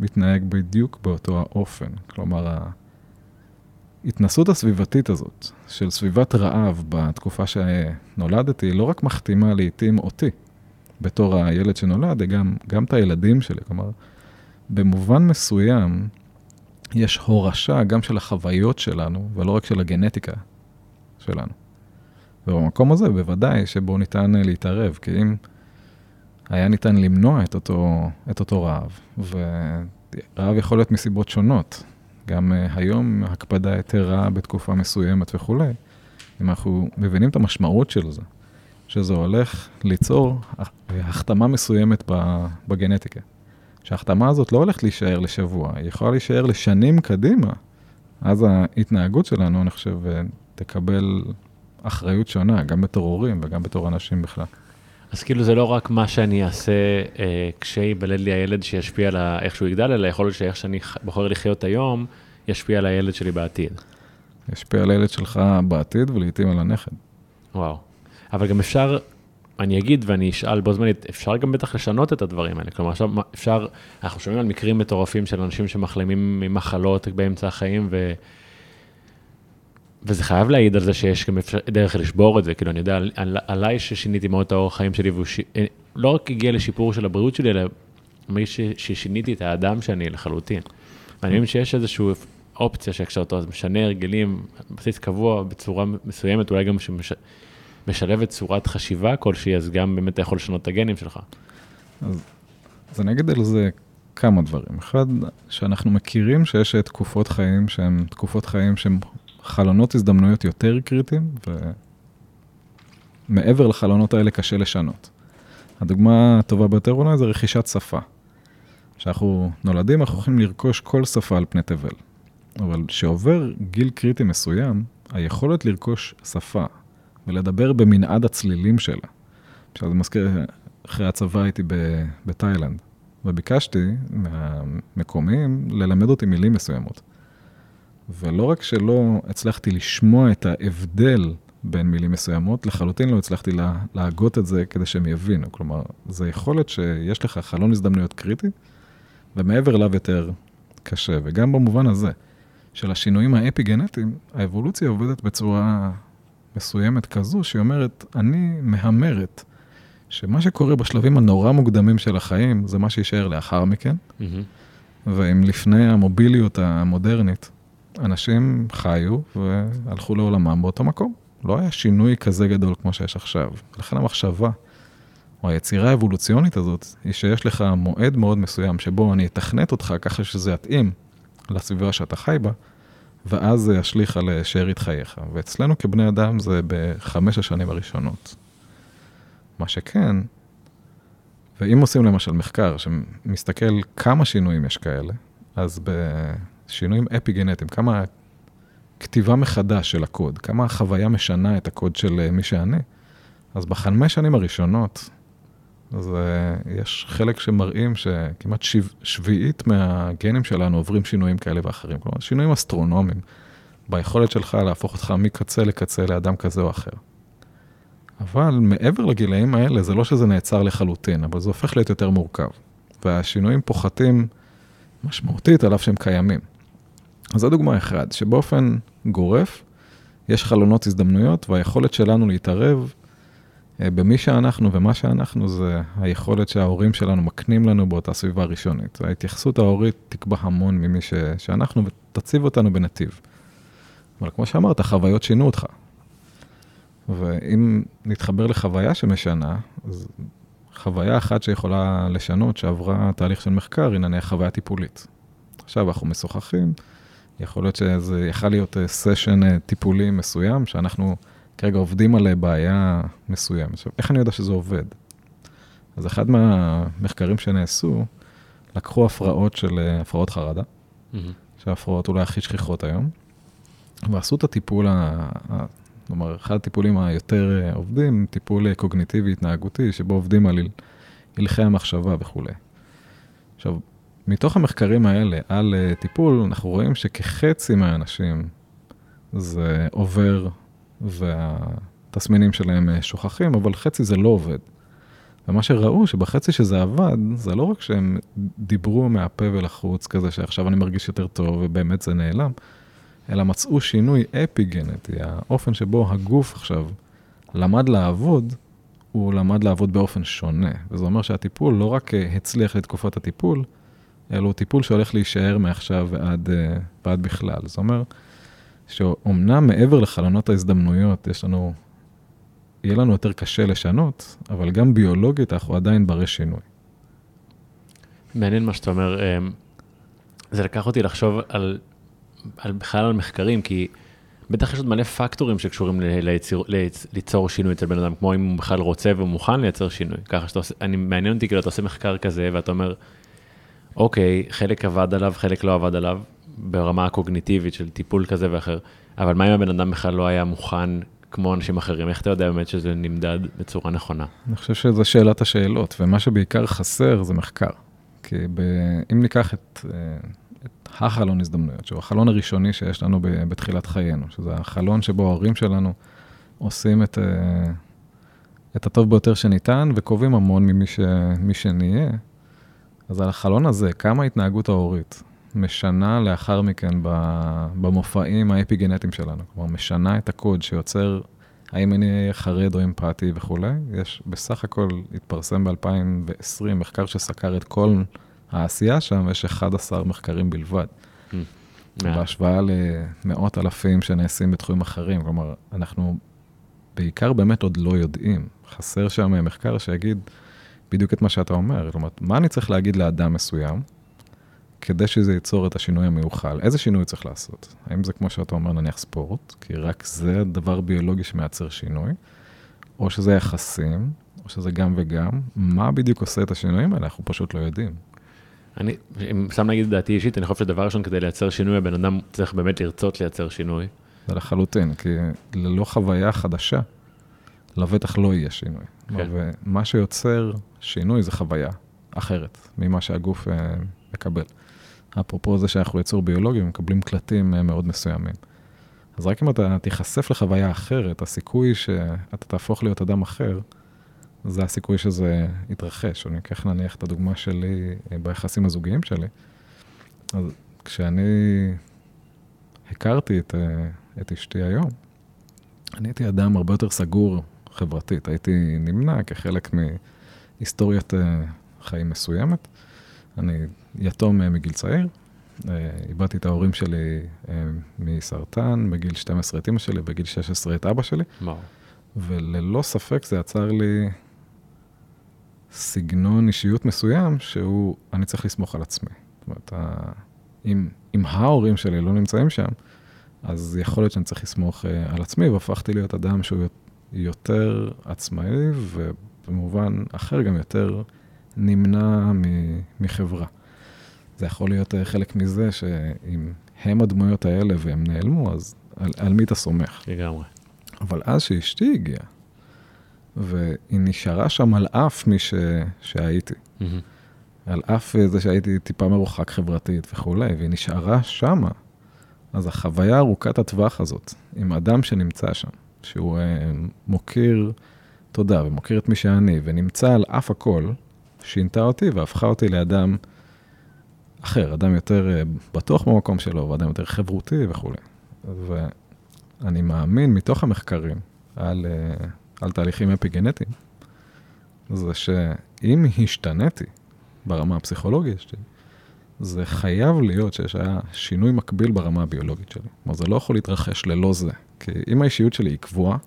S2: מתנהג בדיוק באותו האופן. כלומר, ההתנסות הסביבתית הזאת, של סביבת רעב בתקופה שנולדתי, לא רק מחתימה לעתים אותי, בתור הילד שנולד, גם, גם את הילדים שלי. כלומר, במובן מסוים, יש הורשה גם של החוויות שלנו, ולא רק של הגנטיקה שלנו. ובמקום הזה בוודאי שבו ניתן להתערב, כי אם היה ניתן למנוע את אותו, את אותו רעב, ורעב יכול להיות מסיבות שונות, גם uh, היום הקפדה יתרה בתקופה מסוימת וכולי, אם אנחנו מבינים את המשמעות של זה, שזה הולך ליצור החתמה מסוימת בגנטיקה. שההחתמה הזאת לא הולכת להישאר לשבוע, היא יכולה להישאר לשנים קדימה. אז ההתנהגות שלנו, אני חושב, תקבל אחריות שונה, גם בתור הורים וגם בתור אנשים בכלל.
S1: אז כאילו זה לא רק מה שאני אעשה אה, כשייוולד לי הילד שישפיע על ה- איך שהוא יגדל, אלא יכול להיות שאיך שאני בוחר לחיות היום, ישפיע על הילד שלי בעתיד.
S2: ישפיע על הילד שלך בעתיד ולעיתים על הנכד.
S1: וואו. אבל גם אפשר, אני אגיד ואני אשאל בו זמנית, אפשר גם בטח לשנות את הדברים האלה. כלומר, עכשיו אפשר, אנחנו שומעים על מקרים מטורפים של אנשים שמחלימים ממחלות באמצע החיים, ו... וזה חייב להעיד על זה שיש גם אפשר, דרך לשבור את זה. כאילו, אני יודע על, על, עליי ששיניתי מאוד את האורח חיים שלי, והוא ש... אה, לא רק הגיע לשיפור של הבריאות שלי, אלא מי ש... ששיניתי את האדם שאני לחלוטין. ואני מבין שיש איזושהי אופציה שכשאתה משנה הרגלים, בסיס קבוע בצורה מסוימת, אולי גם שמש... משלבת צורת חשיבה כלשהי, אז גם באמת אתה יכול לשנות את הגנים שלך.
S2: אז אני אגיד על זה כמה דברים. אחד, שאנחנו מכירים שיש תקופות חיים שהן תקופות חיים שהן חלונות הזדמנויות יותר קריטיים, ומעבר לחלונות האלה קשה לשנות. הדוגמה הטובה ביותר אולי זה רכישת שפה. כשאנחנו נולדים, אנחנו יכולים לרכוש כל שפה על פני תבל. אבל כשעובר גיל קריטי מסוים, היכולת לרכוש שפה ולדבר במנעד הצלילים שלה. עכשיו זה מזכיר, אחרי הצבא הייתי בתאילנד, וביקשתי מהמקומיים ללמד אותי מילים מסוימות. ולא רק שלא הצלחתי לשמוע את ההבדל בין מילים מסוימות, לחלוטין לא הצלחתי לה, להגות את זה כדי שהם יבינו. כלומר, זו יכולת שיש לך חלון הזדמנויות קריטי, ומעבר אליו יותר קשה. וגם במובן הזה, של השינויים האפי-גנטיים, האבולוציה עובדת בצורה מסוימת כזו, שהיא אומרת, אני מהמרת שמה שקורה בשלבים הנורא מוקדמים של החיים, זה מה שיישאר לאחר מכן. ואם לפני המוביליות המודרנית, אנשים חיו והלכו לעולמם באותו מקום. לא היה שינוי כזה גדול כמו שיש עכשיו. לכן המחשבה, או היצירה האבולוציונית הזאת, היא שיש לך מועד מאוד מסוים שבו אני אתכנת אותך ככה שזה יתאים לסביבה שאתה חי בה, ואז זה ישליך על שארית חייך. ואצלנו כבני אדם זה בחמש השנים הראשונות. מה שכן, ואם עושים למשל מחקר שמסתכל כמה שינויים יש כאלה, אז בשינויים אפי-גנטיים, כמה כתיבה מחדש של הקוד, כמה החוויה משנה את הקוד של מי שאני, אז בחמש שנים הראשונות, אז יש חלק שמראים שכמעט שב, שביעית מהגנים שלנו עוברים שינויים כאלה ואחרים, כלומר שינויים אסטרונומיים ביכולת שלך להפוך אותך מקצה לקצה לאדם כזה או אחר. אבל מעבר לגילאים האלה, זה לא שזה נעצר לחלוטין, אבל זה הופך להיות יותר מורכב. והשינויים פוחתים משמעותית על אף שהם קיימים. אז זו דוגמה אחת, שבאופן גורף, יש חלונות הזדמנויות, והיכולת שלנו להתערב במי שאנחנו ומה שאנחנו, זה היכולת שההורים שלנו מקנים לנו באותה סביבה ראשונית. ההתייחסות ההורית תקבע המון ממי ש... שאנחנו, ותציב אותנו בנתיב. אבל כמו שאמרת, החוויות שינו אותך. ואם נתחבר לחוויה שמשנה, אז חוויה אחת שיכולה לשנות, שעברה תהליך של מחקר, היא נניח חוויה טיפולית. עכשיו אנחנו משוחחים, יכול להיות שזה יכול להיות סשן טיפולי מסוים, שאנחנו כרגע עובדים על בעיה מסוימת. עכשיו, איך אני יודע שזה עובד? אז אחד מהמחקרים שנעשו, לקחו הפרעות של הפרעות חרדה, mm-hmm. שההפרעות אולי הכי שכיחות היום, ועשו את הטיפול כלומר, אחד הטיפולים היותר עובדים, טיפול קוגניטיבי התנהגותי, שבו עובדים על הלכי המחשבה וכולי. עכשיו, מתוך המחקרים האלה על טיפול, אנחנו רואים שכחצי מהאנשים זה עובר והתסמינים שלהם שוכחים, אבל חצי זה לא עובד. ומה שראו, שבחצי שזה עבד, זה לא רק שהם דיברו מהפה ולחוץ כזה, שעכשיו אני מרגיש יותר טוב ובאמת זה נעלם, אלא מצאו שינוי אפי-גנטי, האופן שבו הגוף עכשיו למד לעבוד, הוא למד לעבוד באופן שונה. וזה אומר שהטיפול לא רק הצליח לתקופת הטיפול, אלא הוא טיפול שהולך להישאר מעכשיו ועד, ועד בכלל. זה אומר שאומנם מעבר לחלונות ההזדמנויות, יש לנו, יהיה לנו יותר קשה לשנות, אבל גם ביולוגית אנחנו עדיין ברי שינוי.
S1: מעניין מה שאתה אומר, זה לקח אותי לחשוב על על, בכלל על מחקרים, כי בטח יש עוד מלא פקטורים שקשורים ליצור, ליצור שינוי אצל בן אדם, כמו אם הוא בכלל רוצה ומוכן לייצר שינוי. ככה שאתה עושה, אני מעניין אותי, כאילו אתה עושה מחקר כזה ואתה אומר, אוקיי, חלק עבד עליו, חלק לא עבד עליו, ברמה הקוגניטיבית של טיפול כזה ואחר, אבל מה אם הבן אדם בכלל לא היה מוכן כמו אנשים אחרים? איך אתה יודע באמת שזה נמדד בצורה נכונה?
S2: אני חושב שזו שאלת השאלות, ומה שבעיקר חסר זה מחקר. כי ב... אם ניקח את, אה, את החלון הזדמנויות, שהוא החלון הראשוני שיש לנו. בתחילת חיינו, שזה החלון שבו ההורים שלנו עושים את, אה, את הטוב ביותר שניתן וקובעים המון ממי ש... שנהיה, אז על החלון הזה, כמה ההתנהגות ההורית משנה לאחר מכן במופעים האפיגנטיים שלנו. כלומר, משנה את הקוד שיוצר האם אני אהיה חרד או אמפתי וכולי. יש בסך הכל, התפרסם ב-2020 מחקר שסקר את כל העשייה שם, יש 11 מחקרים בלבד. Mm, בהשוואה למאות אלפים שנעשים בתחומים אחרים. כלומר, אנחנו בעיקר באמת עוד לא יודעים. חסר שם מחקר שיגיד בדיוק את מה שאתה אומר. כלומר, מה אני צריך להגיד לאדם מסוים? כדי שזה ייצור את השינוי המיוחל. איזה שינוי צריך לעשות? האם זה כמו שאתה אומר, נניח ספורט, כי רק זה דבר ביולוגי שמייצר שינוי, או שזה יחסים, או שזה גם וגם, מה בדיוק עושה את השינויים האלה? אנחנו פשוט לא יודעים.
S1: אני, אם שם להגיד את דעתי אישית, אני חושב שדבר ראשון, כדי לייצר שינוי, הבן אדם צריך באמת לרצות לייצר שינוי.
S2: זה לחלוטין, כי ללא חוויה חדשה, לבטח לא יהיה שינוי. כן. ומה שיוצר שינוי זה חוויה אחרת ממה שהגוף אה, מקבל. אפרופו זה שאנחנו יצור ביולוגי ומקבלים קלטים אה, מאוד מסוימים. אז רק אם אתה תיחשף לחוויה אחרת, הסיכוי שאתה תהפוך להיות אדם אחר, זה הסיכוי שזה יתרחש. אני אקח נניח את הדוגמה שלי אה, ביחסים הזוגיים שלי. אז כשאני הכרתי את, אה, את אשתי היום, אני הייתי אדם הרבה יותר סגור חברתית. הייתי נמנע כחלק מהיסטוריית חיים מסוימת. אני יתום אה, מגיל צעיר, אה, איבדתי את ההורים שלי אה, מסרטן, בגיל 12 את אמא שלי, בגיל 16 את אבא שלי. וואו. וללא ספק זה יצר לי סגנון אישיות מסוים שהוא, אני צריך לסמוך על עצמי. זאת אומרת, אם, אם ההורים שלי לא נמצאים שם, אז יכול להיות שאני צריך לסמוך על עצמי, והפכתי להיות אדם שהוא יותר עצמאי, ובמובן אחר גם יותר נמנע מחברה. זה יכול להיות אה, חלק מזה שאם הם הדמויות האלה והם נעלמו, אז על, על מי אתה סומך?
S1: לגמרי.
S2: אבל אז שאשתי הגיעה, והיא נשארה שם על אף מי ש... שהייתי. Mm-hmm. על אף זה שהייתי טיפה מרוחק חברתית וכולי, והיא נשארה שמה. אז החוויה ארוכת הטווח הזאת, עם אדם שנמצא שם, שהוא uh, מוקיר תודה ומוקיר את מי שאני, ונמצא על אף הכל, שינתה אותי והפכה אותי לאדם אחר, אדם יותר אה, בטוח במקום שלו, ואדם יותר חברותי וכולי. ואני מאמין מתוך המחקרים על, אה, על תהליכים אפיגנטיים, זה שאם השתניתי ברמה הפסיכולוגית שלי, זה חייב להיות שיש היה שינוי מקביל ברמה הביולוגית שלי. כלומר, זה לא יכול להתרחש ללא זה. כי אם האישיות שלי היא קבועה,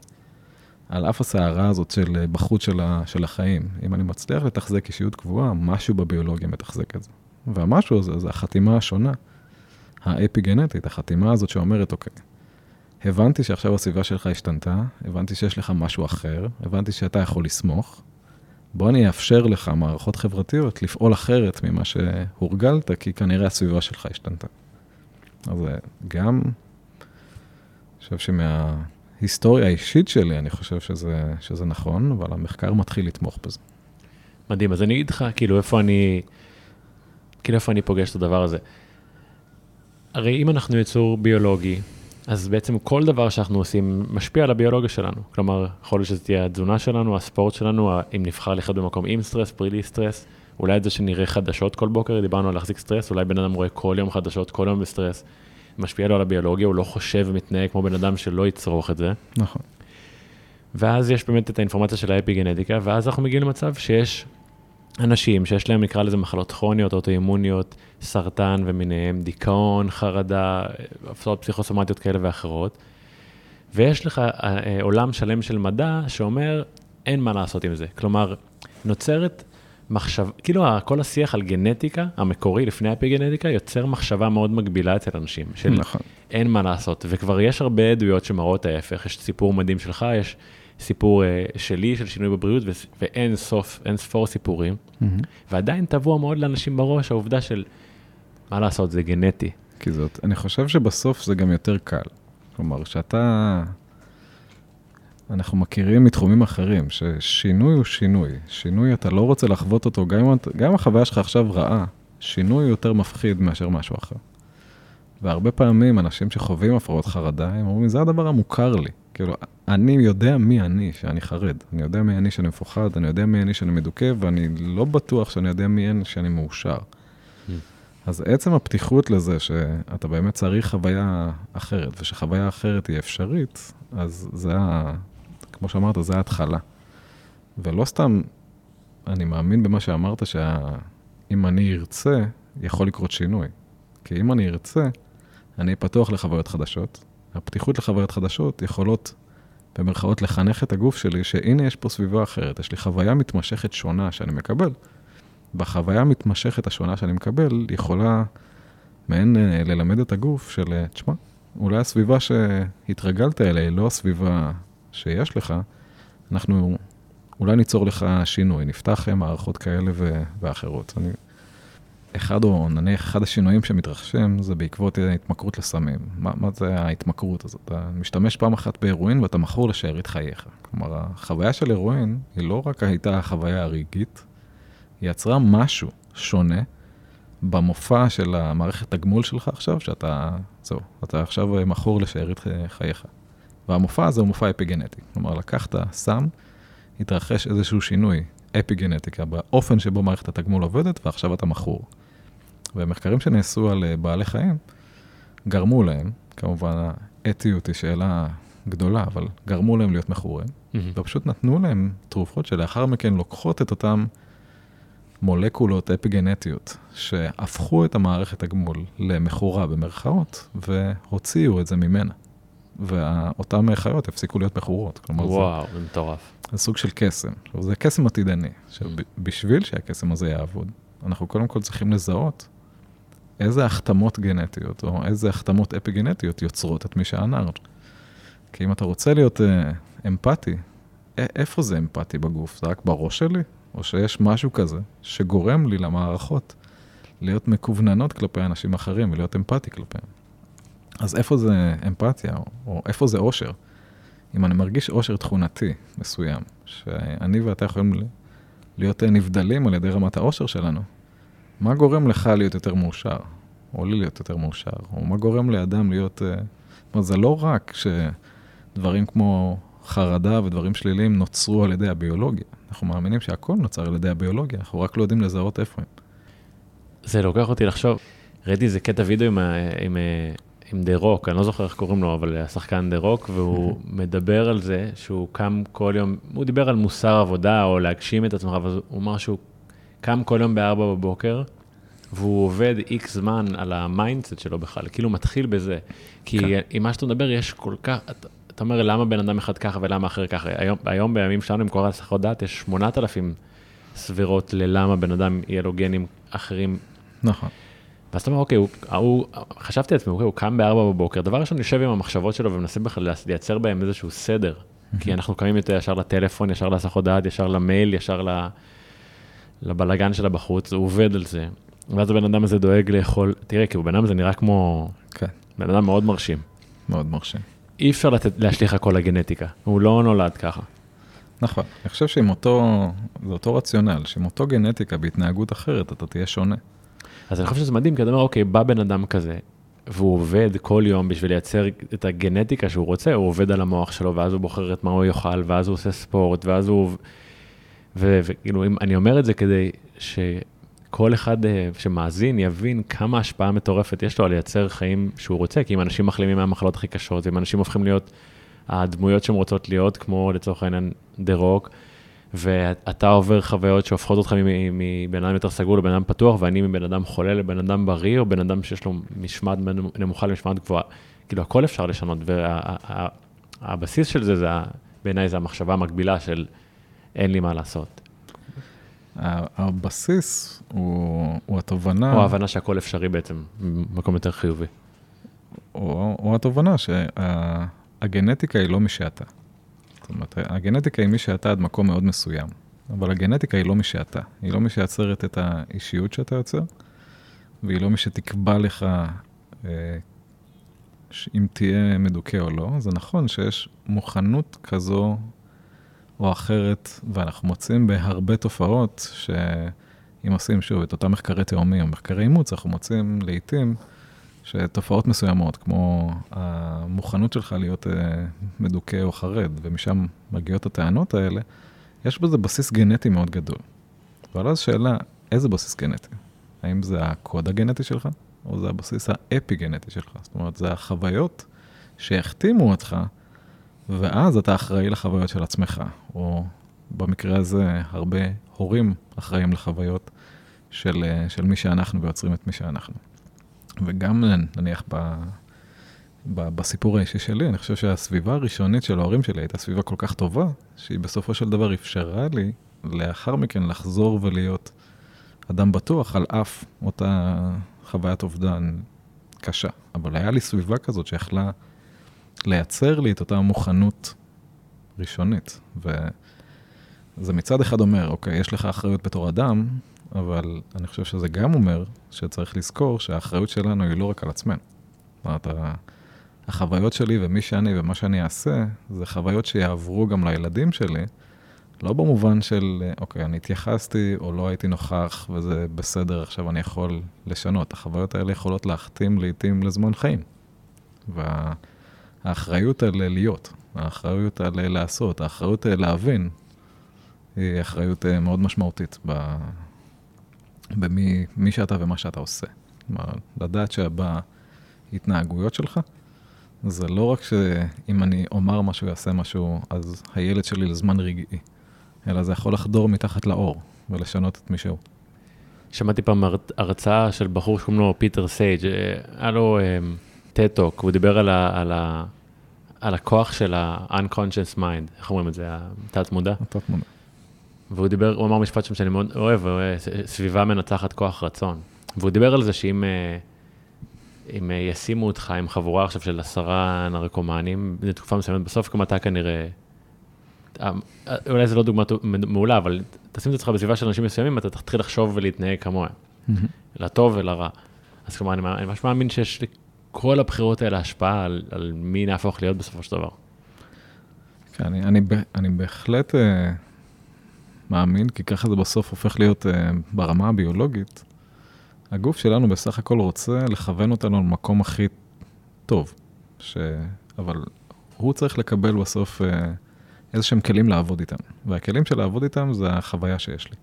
S2: על אף הסערה הזאת של אה, בחוץ של, של החיים, אם אני מצליח לתחזק אישיות קבועה, משהו בביולוגיה מתחזק את זה. והמשהו הזה זה החתימה השונה, האפי-גנטית, החתימה הזאת שאומרת, אוקיי, הבנתי שעכשיו הסביבה שלך השתנתה, הבנתי שיש לך משהו אחר, הבנתי שאתה יכול לסמוך, בוא אני אאפשר לך מערכות חברתיות לפעול אחרת ממה שהורגלת, כי כנראה הסביבה שלך השתנתה. אז גם, אני חושב שמההיסטוריה האישית שלי, אני חושב שזה, שזה נכון, אבל המחקר מתחיל לתמוך בזה.
S1: מדהים, אז אני אגיד לך, כאילו, איפה אני... כאילו איפה אני פוגש את הדבר הזה. הרי אם אנחנו יצור ביולוגי, אז בעצם כל דבר שאנחנו עושים משפיע על הביולוגיה שלנו. כלומר, יכול להיות שזה תהיה התזונה שלנו, הספורט שלנו, אם נבחר לחיות במקום עם סטרס, בלי סטרס, אולי את זה שנראה חדשות כל בוקר, דיברנו על להחזיק סטרס, אולי בן אדם רואה כל יום חדשות, כל יום בסטרס, משפיע לו על הביולוגיה, הוא לא חושב ומתנהג כמו בן אדם שלא יצרוך את זה.
S2: נכון.
S1: ואז יש באמת את האינפורמציה של האפיגנטיקה, ואז אנחנו מגיעים למצב שיש אנשים שיש להם, נקרא לזה מחלות כרוניות, אוטואימוניות, סרטן ומיניהם, דיכאון, חרדה, הפרעות פסיכוסומטיות כאלה ואחרות. ויש לך אה, אה, עולם שלם של מדע שאומר, אין מה לעשות עם זה. כלומר, נוצרת מחשב, כאילו כל השיח על גנטיקה, המקורי לפני האפיגנטיקה, יוצר מחשבה מאוד מגבילה אצל אנשים. של נכון. אין מה לעשות, וכבר יש הרבה עדויות שמראות ההפך, יש סיפור מדהים שלך, יש סיפור uh, שלי של שינוי בבריאות ואין סוף, אין ספור סיפורים, mm-hmm. ועדיין טבוע מאוד לאנשים בראש העובדה של מה לעשות, זה גנטי.
S2: כי זאת, אני חושב שבסוף זה גם יותר קל. כלומר, שאתה אנחנו מכירים מתחומים אחרים, ששינוי הוא שינוי. שינוי, אתה לא רוצה לחוות אותו, גם אם, גם אם החוויה שלך עכשיו רעה, שינוי יותר מפחיד מאשר משהו אחר. והרבה פעמים אנשים שחווים הפרעות חרדה, הם אומרים, זה הדבר המוכר לי. כאילו, אני יודע מי אני, שאני חרד. אני יודע מי אני שאני מפוחד, אני יודע מי אני שאני מדוכא, ואני לא בטוח שאני יודע מי אני שאני מאושר. Mm. אז עצם הפתיחות לזה שאתה באמת צריך חוויה אחרת, ושחוויה אחרת היא אפשרית, אז זה ה... כמו שאמרת, זה ההתחלה. ולא סתם, אני מאמין במה שאמרת, שאם אני ארצה, יכול לקרות שינוי. כי אם אני ארצה, אני פתוח לחוויות חדשות. הפתיחות לחוויות חדשות יכולות, במרכאות, לחנך את הגוף שלי, שהנה יש פה סביבה אחרת, יש לי חוויה מתמשכת שונה שאני מקבל. בחוויה המתמשכת השונה שאני מקבל, יכולה מעין אה, ללמד את הגוף של, אה, תשמע, אולי הסביבה שהתרגלת אליה היא לא הסביבה שיש לך, אנחנו אולי ניצור לך שינוי, נפתח מערכות כאלה ואחרות. אני, אחד או נניח אחד השינויים שמתרחשים זה בעקבות התמכרות לסמים. מה, מה זה ההתמכרות הזאת? אתה משתמש פעם אחת בהרואין ואתה מכור לשארית חייך. כלומר, החוויה של הרואין היא לא רק הייתה החוויה הרגעית, היא יצרה משהו שונה במופע של המערכת הגמול שלך עכשיו, שאתה, זהו, אתה עכשיו מכור לשארית חייך. והמופע הזה הוא מופע אפיגנטי. כלומר, לקחת סם, התרחש איזשהו שינוי אפיגנטיקה באופן שבו מערכת התגמול עובדת, ועכשיו אתה מכור. ומחקרים שנעשו על אה, בעלי חיים, גרמו להם, כמובן האתיות היא שאלה גדולה, אבל גרמו להם להיות מכורים, mm-hmm. ופשוט נתנו להם תרופות שלאחר מכן לוקחות את אותם מולקולות אפיגנטיות, שהפכו את המערכת הגמול למכורה במרכאות, והוציאו את זה ממנה. ואותן חיות הפסיקו להיות מכורות.
S1: וואו, זה מטורף.
S2: זה סוג של קסם. זה קסם עתידני. שבשביל שהקסם הזה יעבוד, אנחנו קודם כל צריכים לזהות איזה החתמות גנטיות, או איזה החתמות אפיגנטיות יוצרות את מי שהנער. כי אם אתה רוצה להיות אה, אמפתי, איפה זה אמפתי בגוף? זה רק בראש שלי? או שיש משהו כזה שגורם לי למערכות להיות מקווננות כלפי אנשים אחרים ולהיות אמפתי כלפיהם? אז איפה זה אמפתיה, או, איפה זה אושר? אם אני מרגיש אושר תכונתי מסוים, שאני ואתה יכולים להיות נבדלים על ידי רמת האושר שלנו, מה גורם לך להיות יותר מאושר, או לי להיות יותר מאושר, או מה גורם לאדם להיות... אה, זאת אומרת, זה לא רק שדברים כמו חרדה ודברים שליליים נוצרו על ידי הביולוגיה. אנחנו מאמינים שהכל נוצר על ידי הביולוגיה, אנחנו רק לא יודעים לזהות איפה הם.
S1: זה לוקח אותי לחשוב, ראיתי איזה קטע וידאו עם, עם, עם The Rock, אני לא זוכר איך קוראים לו, אבל השחקן The Rock, והוא מדבר על זה שהוא קם כל יום, הוא דיבר על מוסר עבודה או להגשים את עצמך, אבל הוא אמר שהוא קם כל יום ב-4 בבוקר, והוא עובד איקס זמן על ה-mindset שלו בכלל, כאילו מתחיל בזה. כי כן. עם מה שאתה מדבר, יש כל כך, אתה, אתה אומר למה בן אדם אחד ככה ולמה אחר ככה. היום, היום בימים שלנו עם כל הסחות דעת, יש 8,000 סבירות ללמה בן אדם יהיה לו גנים אחרים.
S2: נכון.
S1: ואז אתה אומר, אוקיי, הוא, הוא, חשבתי לעצמי, אוקיי, הוא קם ב-4 בבוקר, דבר ראשון יושב עם המחשבות שלו ומנסה בכלל לייצר בהם איזשהו סדר. כי אנחנו קמים יותר ישר לטלפון, ישר להסחות דעת, ישר למייל, ישר ל... לבלגן שלה בחוץ, הוא עובד על זה. ואז הבן אדם הזה דואג לאכול, תראה, כי הבן אדם הזה נראה כמו... כן. בן אדם מאוד מרשים.
S2: מאוד מרשים.
S1: אי אפשר לתת, להשליך הכל לגנטיקה, הוא לא נולד ככה.
S2: נכון, אני חושב שעם אותו, זה אותו רציונל, שעם אותו גנטיקה בהתנהגות אחרת אתה תהיה שונה.
S1: אז אני חושב שזה מדהים, כי אתה אומר, אוקיי, בא בן אדם כזה, והוא עובד כל יום בשביל לייצר את הגנטיקה שהוא רוצה, הוא עובד על המוח שלו, ואז הוא בוחר את מה הוא יאכל, ואז הוא עושה ספורט, ואז הוא... וכאילו, אני אומר את זה כדי שכל אחד אה, שמאזין יבין כמה השפעה מטורפת יש לו על לייצר חיים שהוא רוצה, כי אם אנשים מחלימים מהמחלות הכי קשות, אם אנשים הופכים להיות הדמויות שהן רוצות להיות, כמו לצורך העניין דה רוק, ואתה עובר חוויות שהופכות אותך מבן אדם יותר סגור לבן אדם פתוח, ואני מבן אדם חולה לבן אדם בריא, או בן אדם שיש לו משמעת נמוכה למשמעת גבוהה. כאילו, הכל אפשר לשנות, והבסיס של זה, זה בעיניי זה המחשבה המקבילה של אין לי מה לעשות.
S2: הבסיס הוא, הוא התובנה...
S1: או ההבנה שהכל אפשרי בעצם, במקום יותר חיובי.
S2: או, או התובנה שהגנטיקה היא לא מי שאתה. אומרת, הגנטיקה היא מי שאתה עד מקום מאוד מסוים, אבל הגנטיקה היא לא מי שאתה. היא לא מי שיצרת את האישיות שאתה יוצר, והיא לא מי שתקבע לך אה, אם תהיה מדוכא או לא. זה נכון שיש מוכנות כזו או אחרת, ואנחנו מוצאים בהרבה תופעות שאם עושים שוב את אותם מחקרי תאומים או מחקרי אימוץ, אנחנו מוצאים לעיתים שתופעות מסוימות, כמו המוכנות שלך להיות אה, מדוכא או חרד, ומשם מגיעות הטענות האלה, יש בזה בסיס גנטי מאוד גדול. אבל אז שאלה, איזה בסיס גנטי? האם זה הקוד הגנטי שלך, או זה הבסיס האפי-גנטי שלך? זאת אומרת, זה החוויות שהחתימו אותך, ואז אתה אחראי לחוויות של עצמך, או במקרה הזה, הרבה הורים אחראים לחוויות של, אה, של מי שאנחנו ויוצרים את מי שאנחנו. וגם נניח ב, בסיפור האישי שלי, אני חושב שהסביבה הראשונית של ההורים שלי הייתה סביבה כל כך טובה, שהיא בסופו של דבר אפשרה לי לאחר מכן לחזור ולהיות אדם בטוח על אף אותה חוויית אובדן קשה. אבל היה לי סביבה כזאת שיכלה לייצר לי את אותה מוכנות ראשונית. וזה מצד אחד אומר, אוקיי, יש לך אחריות בתור אדם, אבל אני חושב שזה גם אומר שצריך לזכור שהאחריות שלנו היא לא רק על עצמנו. זאת אומרת, החוויות שלי ומי שאני ומה שאני אעשה, זה חוויות שיעברו גם לילדים שלי, לא במובן של, אוקיי, אני התייחסתי או לא הייתי נוכח וזה בסדר, עכשיו אני יכול לשנות. החוויות האלה יכולות להחתים לעיתים לזמן חיים. והאחריות על להיות, האחריות על לעשות, האחריות להבין, היא אחריות מאוד משמעותית. במי שאתה ומה שאתה עושה. כלומר, לדעת שבהתנהגויות שלך, זה לא רק שאם אני אומר משהו, יעשה משהו, אז הילד שלי לזמן רגעי, אלא זה יכול לחדור מתחת לעור ולשנות את מי שהוא.
S1: שמעתי פעם הרצאה של בחור שקוראים לו פיטר Sage, אה, היה לו TED Talk, um, הוא דיבר על, ה, על, ה, על הכוח של ה-unconscious mind, איך אומרים את זה, התת מודע? והוא דיבר, הוא אמר משפט שם שאני מאוד אוהב, סביבה מנצחת כוח רצון. והוא דיבר על זה שאם אה, אם אה, ישימו אותך עם חבורה עכשיו של עשרה נרקומנים, לתקופה מסוימת, בסוף גם אתה כנראה, אה, אולי זו לא דוגמה מעולה, אבל תשים את עצמך בסביבה של אנשים מסוימים, אתה תתחיל לחשוב ולהתנהג כמוהם, לטוב ולרע. אז כלומר, אני ממש מאמין שיש לכל הבחירות האלה השפעה על, על מי נהפוך להיות בסופו של דבר.
S2: כן, אני, אני, אני בהחלט... מאמין, כי ככה זה בסוף הופך להיות uh, ברמה הביולוגית. הגוף שלנו בסך הכל רוצה לכוון אותנו למקום הכי טוב, ש... אבל הוא צריך לקבל בסוף uh, איזה שהם כלים לעבוד איתם, והכלים של לעבוד איתם זה החוויה שיש לי.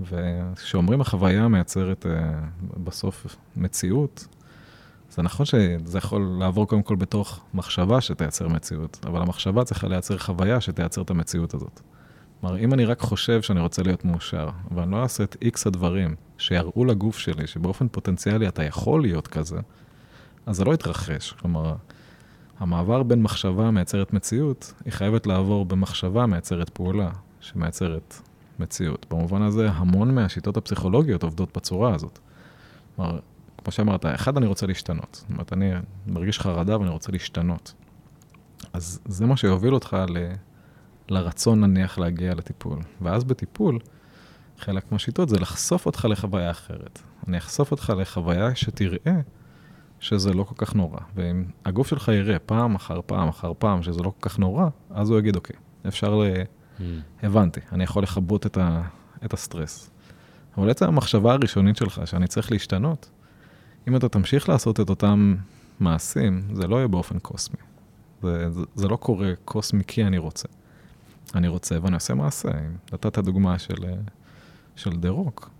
S2: וכשאומרים החוויה מייצרת uh, בסוף מציאות, זה נכון שזה יכול לעבור קודם כל בתוך מחשבה שתייצר מציאות, אבל המחשבה צריכה לייצר חוויה שתייצר את המציאות הזאת. כלומר, אם אני רק חושב שאני רוצה להיות מאושר, ואני לא אעשה את איקס הדברים שיראו לגוף שלי שבאופן פוטנציאלי אתה יכול להיות כזה, אז זה לא יתרחש. כלומר, המעבר בין מחשבה מייצרת מציאות, היא חייבת לעבור במחשבה מייצרת פעולה, שמייצרת מציאות. במובן הזה, המון מהשיטות הפסיכולוגיות עובדות בצורה הזאת. כלומר, כמו שאמרת, אחד, אני רוצה להשתנות. זאת אומרת, אני מרגיש חרדה ואני רוצה להשתנות. אז זה מה שיוביל אותך ל... לרצון נניח להגיע לטיפול. ואז בטיפול, חלק מהשיטות זה לחשוף אותך לחוויה אחרת. אני אחשוף אותך לחוויה שתראה שזה לא כל כך נורא. ואם הגוף שלך יראה פעם אחר פעם אחר פעם שזה לא כל כך נורא, אז הוא יגיד, אוקיי, אפשר ל... Mm. הבנתי, אני יכול לכבות את, ה... את הסטרס. אבל עצם המחשבה הראשונית שלך, שאני צריך להשתנות, אם אתה תמשיך לעשות את אותם מעשים, זה לא יהיה באופן קוסמי. זה, זה, זה לא קורה קוסמי כי אני רוצה. אני רוצה ואני עושה מעשה. נתת דוגמה של, אה, של דה רוק.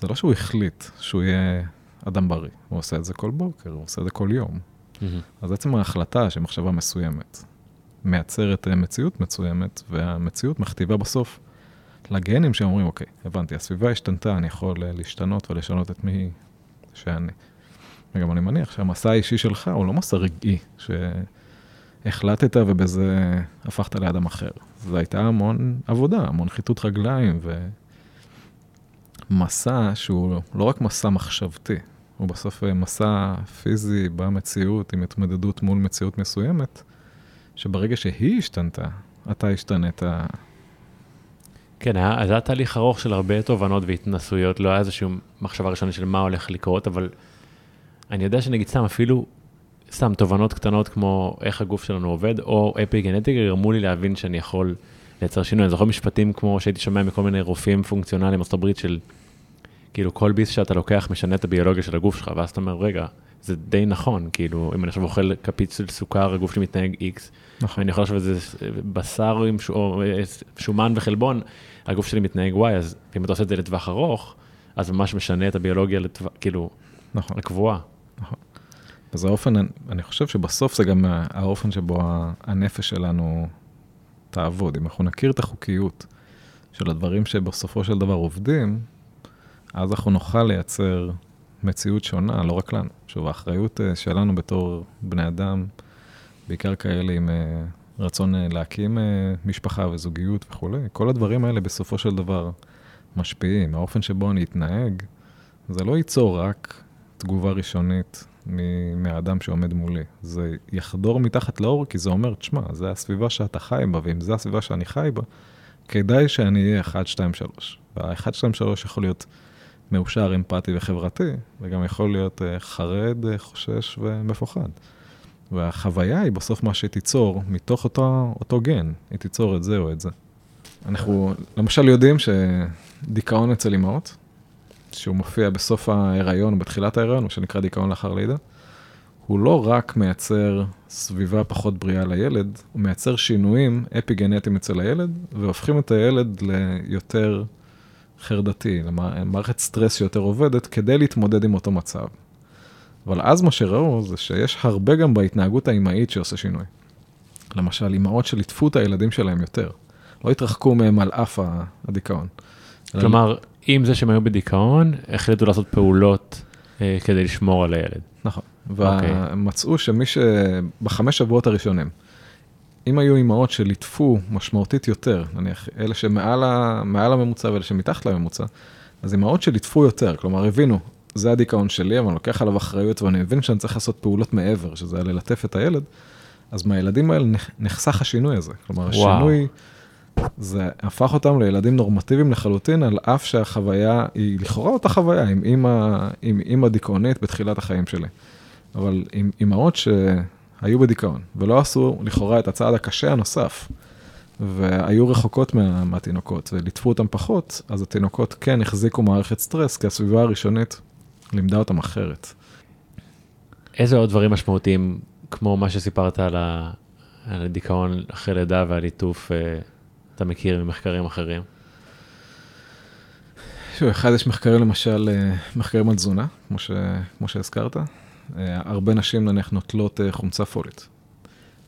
S2: זה לא שהוא החליט שהוא יהיה אדם בריא, הוא עושה את זה כל בוקר, הוא עושה את זה כל יום. Mm-hmm. אז עצם ההחלטה שמחשבה מסוימת מייצרת אה, מציאות מסוימת, והמציאות מכתיבה בסוף לגנים שאומרים, אוקיי, הבנתי, הסביבה השתנתה, אני יכול אה, להשתנות ולשנות את מי שאני. וגם אני מניח שהמסע האישי שלך הוא לא מסע רגעי, ש... החלטת ובזה הפכת לאדם אחר. זו הייתה המון עבודה, המון חיטוט רגליים ומסע שהוא לא רק מסע מחשבתי, הוא בסוף מסע פיזי במציאות עם התמודדות מול מציאות מסוימת, שברגע שהיא השתנתה, אתה השתנית.
S1: כן, היה, היה תהליך ארוך של הרבה תובנות והתנסויות, לא היה איזושהי מחשבה ראשונה של מה הולך לקרות, אבל אני יודע שנגיד סתם אפילו סתם תובנות קטנות כמו איך הגוף שלנו עובד, או אפי גנטיקה, גרמו לי להבין שאני יכול לייצר שינוי. אני זוכר משפטים כמו שהייתי שומע מכל מיני רופאים פונקציונליים בארצות הברית של, כאילו כל ביס שאתה לוקח משנה את הביולוגיה של הגוף שלך, ואז אתה אומר, רגע, זה די נכון, כאילו, אם אני עכשיו אוכל כפית של סוכר, הגוף שלי מתנהג X, נכון. אני יכול לחשוב שזה בשר עם ש... או שומן וחלבון, הגוף שלי מתנהג Y, אז אם אתה עושה את זה לטווח ארוך, אז ממש משנה את הביולוגיה לטווח, כאילו, נכון. לקבועה. נכון.
S2: אז האופן, אני חושב שבסוף זה גם האופן שבו הנפש שלנו תעבוד. אם אנחנו נכיר את החוקיות של הדברים שבסופו של דבר עובדים, אז אנחנו נוכל לייצר מציאות שונה, לא רק לנו. שוב, האחריות אה, שלנו בתור בני אדם, בעיקר כאלה עם אה, רצון אה, להקים משפחה וזוגיות וכולי, כל הדברים האלה בסופו של דבר משפיעים. האופן שבו אני אתנהג, זה לא ייצור רק תגובה ראשונית מהאדם שעומד מולי. זה יחדור מתחת לאור, כי זה אומר, תשמע, זה הסביבה שאתה חי בה, ואם זו הסביבה שאני חי בה, כדאי שאני אהיה 1, 2, 3. וה-1, 2, 3 יכול להיות מאושר, אמפתי וחברתי, וגם יכול להיות uh, חרד, uh, חושש ומפוחד. והחוויה היא בסוף מה שתיצור מתוך אותו, אותו גן, היא תיצור את זה או את זה. אנחנו למשל יודעים שדיכאון אצל אימהות, שהוא מופיע בסוף ההיריון, בתחילת ההיריון, מה שנקרא דיכאון לאחר לידה, הוא לא רק מייצר סביבה פחות בריאה לילד, הוא מייצר שינויים אפיגנטיים אצל הילד, והופכים את הילד ליותר חרדתי, למערכת סטרס שיותר עובדת, כדי להתמודד עם אותו מצב. אבל אז מה שראו זה שיש הרבה גם בהתנהגות האימהית שעושה שינוי. למשל, אימהות שליטפו את הילדים שלהם יותר, לא התרחקו מהם על אף הדיכאון.
S1: כלומר, עם זה שהם היו בדיכאון, החליטו לעשות פעולות אה, כדי לשמור על הילד.
S2: נכון, אוקיי. ומצאו שמי שבחמש שבועות הראשונים, אם היו אימהות שליטפו משמעותית יותר, נניח אלה שמעל הממוצע ואלה שמתחת לממוצע, אז אימהות שליטפו יותר, כלומר הבינו, זה הדיכאון שלי, אבל אני לוקח עליו אחריות ואני מבין שאני צריך לעשות פעולות מעבר, שזה היה ללטף את הילד, אז מהילדים האלה נחסך השינוי הזה. כלומר, וואו. השינוי, זה הפך אותם לילדים נורמטיביים לחלוטין, על אף שהחוויה היא לכאורה אותה חוויה עם אימא, עם אימא דיכאונית בתחילת החיים שלי. אבל עם אימהות ש... היו בדיכאון, ולא עשו לכאורה את הצעד הקשה הנוסף, והיו רחוקות מה, מהתינוקות, וליטפו אותם פחות, אז התינוקות כן החזיקו מערכת סטרס, כי הסביבה הראשונית לימדה אותם אחרת.
S1: איזה עוד דברים משמעותיים, כמו מה שסיפרת על, ה... על הדיכאון אחרי לידה והליטוף, אה, אתה מכיר ממחקרים אחרים?
S2: שוב, אחד, יש מחקרים למשל, אה, מחקרים על תזונה, כמו, ש... כמו שהזכרת. אה, הרבה נשים נניח נוטלות אה, חומצה פולית.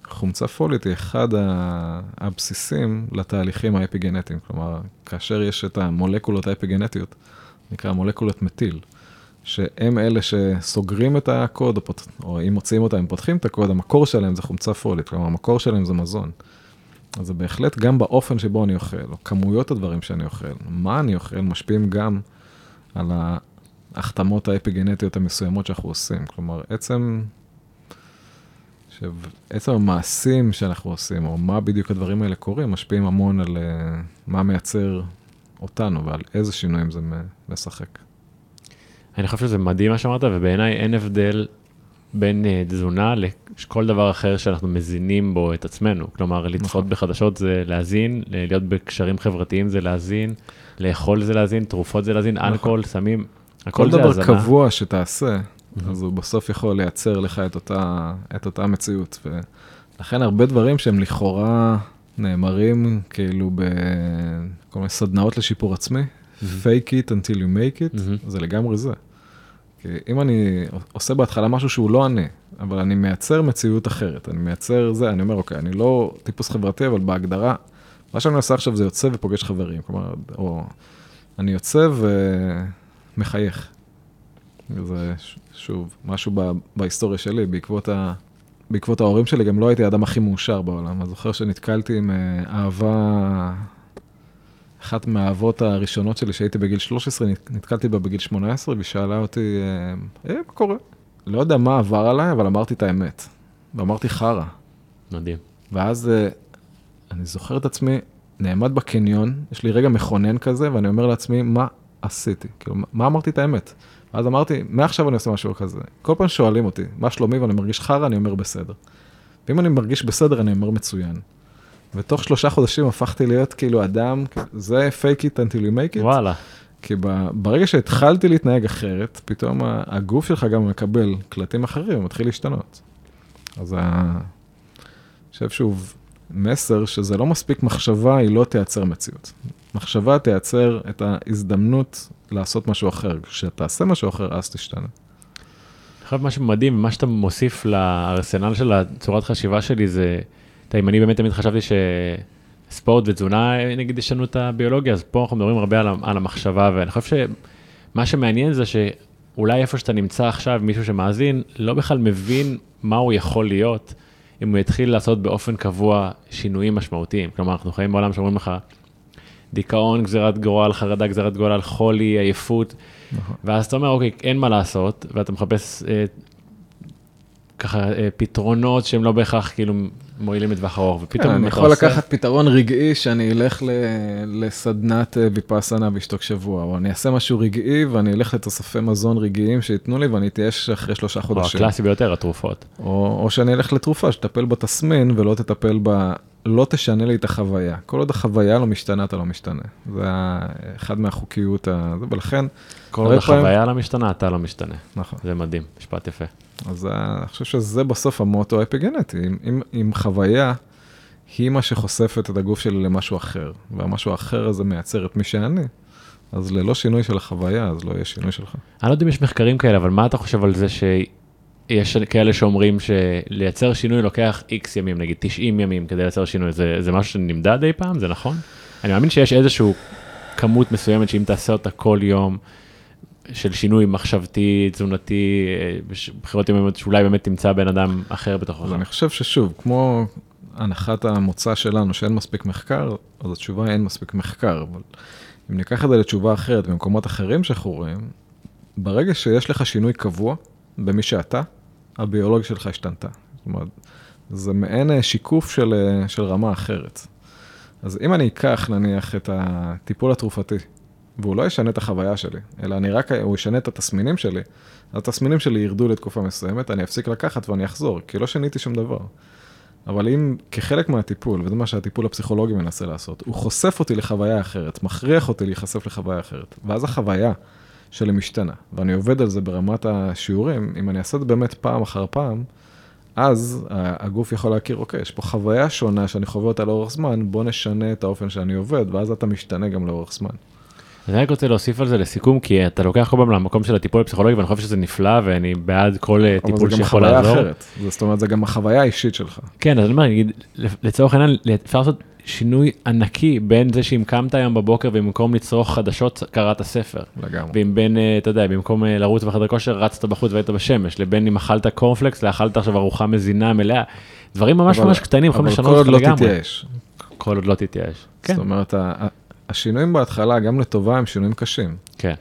S2: חומצה פולית היא אחד הבסיסים לתהליכים האפיגנטיים, כלומר, כאשר יש את המולקולות האפיגנטיות, נקרא מולקולות מטיל, שהם אלה שסוגרים את הקוד, או, או אם מוציאים אותם, הם פותחים את הקוד, המקור שלהם זה חומצה פולית, כלומר, המקור שלהם זה מזון. אז זה בהחלט גם באופן שבו אני אוכל, או כמויות הדברים שאני אוכל, מה אני אוכל, משפיעים גם על ההחתמות האפיגנטיות המסוימות שאנחנו עושים. כלומר, עצם, עצם המעשים שאנחנו עושים, או מה בדיוק הדברים האלה קורים, משפיעים המון על uh, מה מייצר אותנו ועל איזה שינויים זה משחק.
S1: אני חושב שזה מדהים מה שאמרת, ובעיניי אין הבדל בין uh, תזונה לכל דבר אחר שאנחנו מזינים בו את עצמנו. כלומר, לצפות נכון. בחדשות זה להזין, להיות בקשרים חברתיים זה להזין, לאכול זה להזין, תרופות זה להזין, נכון. אלכוהול, סמים.
S2: כל דבר. קבוע שתעשה. אז הוא בסוף יכול לייצר לך את אותה, את אותה מציאות. ולכן הרבה דברים שהם לכאורה נאמרים כאילו בכל מיני סדנאות לשיפור עצמי, fake it until you make it. זה לגמרי זה. כי אם אני עושה בהתחלה משהו שהוא לא אני, אבל אני מייצר מציאות אחרת, אני מייצר זה, אני אומר, אוקיי, אני לא טיפוס חברתי, אבל בהגדרה, מה שאני עושה עכשיו זה יוצא ופוגש חברים, כלומר, או אני יוצא ו... מחייך. זה שוב, משהו בהיסטוריה שלי, בעקבות, ה, בעקבות ההורים שלי, גם לא הייתי האדם הכי מאושר בעולם. אני זוכר שנתקלתי עם אה, אהבה, אחת מהאהבות הראשונות שלי שהייתי בגיל 13, נתקלתי בה בגיל 18, והיא שאלה אותי, אה, אה, מה קורה? לא יודע מה עבר עליי, אבל אמרתי את האמת. ואמרתי חרא.
S1: מדהים.
S2: ואז אה, אני זוכר את עצמי, נעמד בקניון, יש לי רגע מכונן כזה, ואני אומר לעצמי, מה עשיתי? כאילו, מה אמרתי את האמת? אז אמרתי, מעכשיו אני עושה משהו כזה. כל פעם שואלים אותי, מה שלומי ואני מרגיש חרא, אני אומר בסדר. ואם אני מרגיש בסדר, אני אומר מצוין. ותוך שלושה חודשים הפכתי להיות כאילו אדם, זה fake it until you make it.
S1: וואלה.
S2: כי ברגע שהתחלתי להתנהג אחרת, פתאום הגוף שלך גם מקבל קלטים אחרים, הוא מתחיל להשתנות. אז אני חושב שוב, מסר שזה לא מספיק מחשבה, היא לא תייצר מציאות. מחשבה תייצר את ההזדמנות לעשות משהו אחר. כשתעשה משהו אחר, אז תשתנה.
S1: אני חושב משהו מדהים, מה שאתה מוסיף לארסנל של הצורת חשיבה שלי זה, אם אני באמת תמיד חשבתי שספורט ותזונה נגיד ישנו את הביולוגיה, אז פה אנחנו מדברים הרבה על, על המחשבה, ואני חושב שמה שמעניין זה שאולי איפה שאתה נמצא עכשיו, מישהו שמאזין, לא בכלל מבין מה הוא יכול להיות. אם הוא יתחיל לעשות באופן קבוע שינויים משמעותיים. כלומר, אנחנו חיים בעולם שאומרים לך, דיכאון, גזירת גורל, חרדה, גזירת גורל, חולי, עייפות, נכון. ואז אתה אומר, אוקיי, אין מה לעשות, ואתה מחפש אה, ככה אה, פתרונות שהם לא בהכרח כאילו מועילים לטווח ארוך,
S2: ופתאום כן, אני יכול עושה... לקחת פתרון רגעי שאני אלך. לסדנת אה, ויפאסנה בשתוק שבוע, או אני אעשה משהו רגעי ואני אלך לתוספי מזון רגעיים שייתנו לי ואני אתייש אחרי שלושה חודשים.
S1: או הקלאסי ביותר, התרופות.
S2: או, או שאני אלך לתרופה שתטפל בתסמין ולא תטפל ב... לא תשנה לי את החוויה. כל עוד החוויה לא משתנה, אתה לא משתנה. זה אחד מהחוקיות, ה... ולכן...
S1: כל עוד החוויה פעמים... לא משתנה, אתה לא משתנה. נכון. זה מדהים, משפט יפה.
S2: אז אני חושב שזה בסוף המוטו האפיגנטי. אם, אם, אם חוויה היא מה שחושפת את הגוף שלי למשהו אחר, והמשהו האחר הזה מייצר את מי שאני, אז ללא שינוי של החוויה, אז לא יהיה שינוי שלך.
S1: אני לא יודע אם יש מחקרים כאלה, אבל מה אתה חושב על זה שיש כאלה שאומרים שלייצר שינוי לוקח איקס ימים, נגיד 90 ימים כדי לייצר שינוי, זה, זה משהו שנמדד אי פעם? זה נכון? אני מאמין שיש איזשהו כמות מסוימת שאם תעשה אותה כל יום, של שינוי מחשבתי, תזונתי, בחירות יומיות שאולי באמת תמצא בן אדם אחר בתוכו.
S2: אז אני חושב ששוב, כמו הנחת המוצא שלנו שאין מספיק מחקר, אז התשובה היא אין מספיק מחקר. אבל אם ניקח את זה לתשובה אחרת במקומות אחרים שאנחנו רואים, ברגע שיש לך שינוי קבוע במי שאתה, הביולוגיה שלך השתנתה. זאת אומרת, זה מעין אה, שיקוף של, אה, של רמה אחרת. אז אם אני אקח נניח את הטיפול התרופתי והוא לא ישנה את החוויה שלי, אלא אני רק, הוא ישנה את התסמינים שלי. התסמינים שלי ירדו לתקופה מסוימת, אני אפסיק לקחת ואני אחזור, כי לא שיניתי שום דבר. אבל אם כחלק מהטיפול, וזה מה שהטיפול הפסיכולוגי מנסה לעשות, הוא חושף אותי לחוויה אחרת, מכריח אותי להיחשף לחוויה אחרת, ואז החוויה שלי משתנה, ואני עובד על זה ברמת השיעורים, אם אני אעשה את זה באמת פעם אחר פעם, אז הגוף יכול להכיר, אוקיי, יש פה חוויה שונה שאני חווה אותה לאורך זמן, בוא נשנה את האופן שאני עובד, ואז אתה משתנה גם לאורך זמן.
S1: אני רק רוצה להוסיף על זה לסיכום, כי אתה לוקח כל פעם למקום של הטיפול הפסיכולוגי, ואני חושב שזה נפלא, ואני בעד כל טיפול שיכול לעזור. אבל זה גם חוויה אחרת,
S2: זאת אומרת, זה גם החוויה האישית שלך.
S1: כן, אז אני אומר, נגיד, לצורך העניין, אפשר לעשות שינוי ענקי בין זה שאם קמת היום בבוקר ובמקום לצרוך חדשות קראת ספר.
S2: לגמרי.
S1: ואם בין, אה, אתה יודע, במקום אה, לרוץ בחדר כושר רצת בחוץ והיית בשמש, לבין אם אכלת קורנפלקס לאכלת עכשיו ארוחה מזינה מלאה. דברים ממש ממש קטנים יכולים לשנות אותך לגמרי. אבל כל עוד לא תתייאש. כל עוד לא תתייאש.
S2: כן. זאת אומרת, השינויים בהתחלה, גם לטובה, הם שינויים קשים.
S1: כן.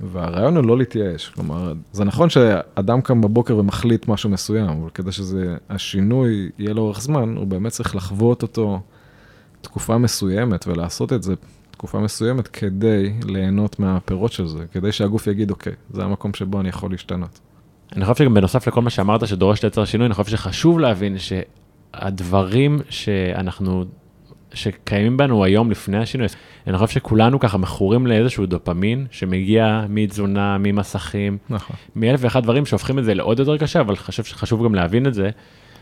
S2: והרעיון הוא לא להתייאש. כלומר, זה נכון שאדם קם בבוקר ומחליט משהו מסוים, אבל כדי שזה, השינוי יהיה לאורך זמן, הוא באמת צריך לחוות אותו תקופה מסוימת ולעשות את זה תקופה מסוימת כדי ליהנות מהפירות של זה, כדי שהגוף יגיד, אוקיי, זה המקום שבו אני יכול להשתנות.
S1: אני חושב שגם בנוסף לכל מה שאמרת שדורש לייצר שינוי, אני חושב שחשוב להבין שהדברים שאנחנו שקיימים בנו היום לפני השינוי. אני חושב שכולנו ככה מכורים לאיזשהו דופמין שמגיע מתזונה, ממסכים,
S2: נכון.
S1: מאלף ואחד דברים שהופכים את זה לעוד יותר קשה, אבל חשוב שחשוב גם להבין את זה.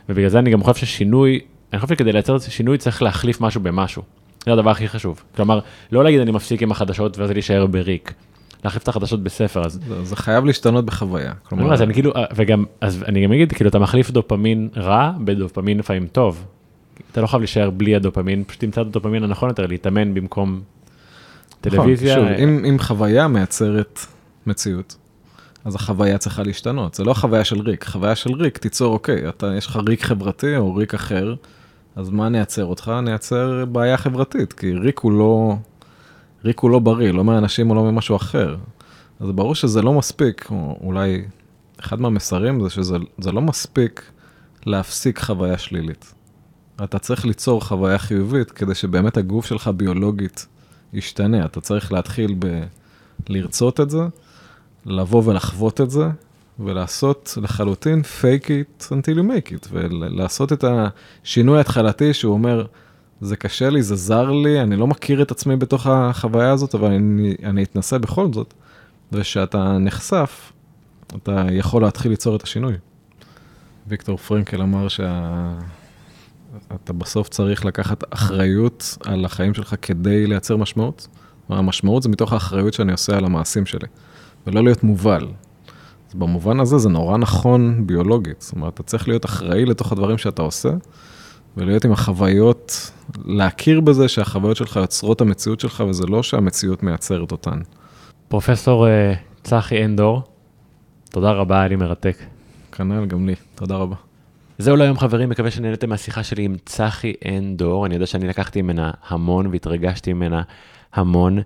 S1: ובגלל זה אני גם חושב ששינוי, אני חושב שכדי לייצר את שינוי צריך להחליף משהו במשהו. זה הדבר הכי חשוב. כלומר, לא להגיד אני מפסיק עם החדשות ואז להישאר בריק. להחליף את החדשות בספר אז
S2: זה, זה חייב להשתנות בחוויה.
S1: כלומר, אז אני כאילו וגם אז אני גם אגיד כאילו אתה מחליף דופמין רע בדופמין לפעמים טוב אתה לא חייב להישאר בלי הדופמין, פשוט תמצא את הדופמין הנכון יותר, להתאמן במקום טלוויזיה.
S2: נכון, שוב, אם, אם חוויה מייצרת מציאות, אז החוויה צריכה להשתנות. זה לא חוויה של ריק, חוויה של ריק תיצור, אוקיי, אתה, יש לך ריק חברתי או ריק אחר, אז מה נייצר אותך? נייצר בעיה חברתית, כי ריק הוא לא, ריק הוא לא בריא, לא מאנשים או לא ממשהו אחר. אז ברור שזה לא מספיק, או אולי אחד מהמסרים זה שזה לא מספיק להפסיק חוויה שלילית. אתה צריך ליצור חוויה חיובית כדי שבאמת הגוף שלך ביולוגית ישתנה. אתה צריך להתחיל ב... לרצות את זה, לבוא ולחוות את זה, ולעשות לחלוטין fake it until you make it, ולעשות את השינוי ההתחלתי שהוא אומר, זה קשה לי, זה זר לי, אני לא מכיר את עצמי בתוך החוויה הזאת, אבל אני, אני אתנסה בכל זאת. ושאתה נחשף, אתה יכול להתחיל ליצור את השינוי. ויקטור פרנקל אמר שאתה בסוף צריך לקחת אחריות על החיים שלך כדי לייצר משמעות. המשמעות זה מתוך האחריות שאני עושה על המעשים שלי, ולא להיות מובל. אז במובן הזה זה נורא נכון ביולוגית, זאת אומרת, אתה צריך להיות אחראי לתוך הדברים שאתה עושה, ולהיות עם החוויות, להכיר בזה שהחוויות שלך יוצרות את המציאות שלך, וזה לא שהמציאות מייצרת אותן.
S1: פרופסור אה, צחי אנדור, תודה רבה, היה לי מרתק.
S2: כנ"ל, גם לי, תודה רבה.
S1: זהו להיום חברים, מקווה שנהנתם מהשיחה שלי עם צחי אנדור, אני יודע שאני לקחתי ממנה המון והתרגשתי ממנה המון.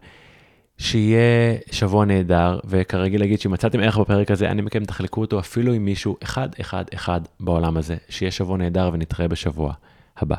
S1: שיהיה שבוע נהדר, וכרגיל להגיד שאם מצאתם ערך בפרק הזה, אני מכם תחלקו אותו אפילו עם מישהו אחד, אחד, אחד בעולם הזה. שיהיה שבוע נהדר ונתראה בשבוע הבא.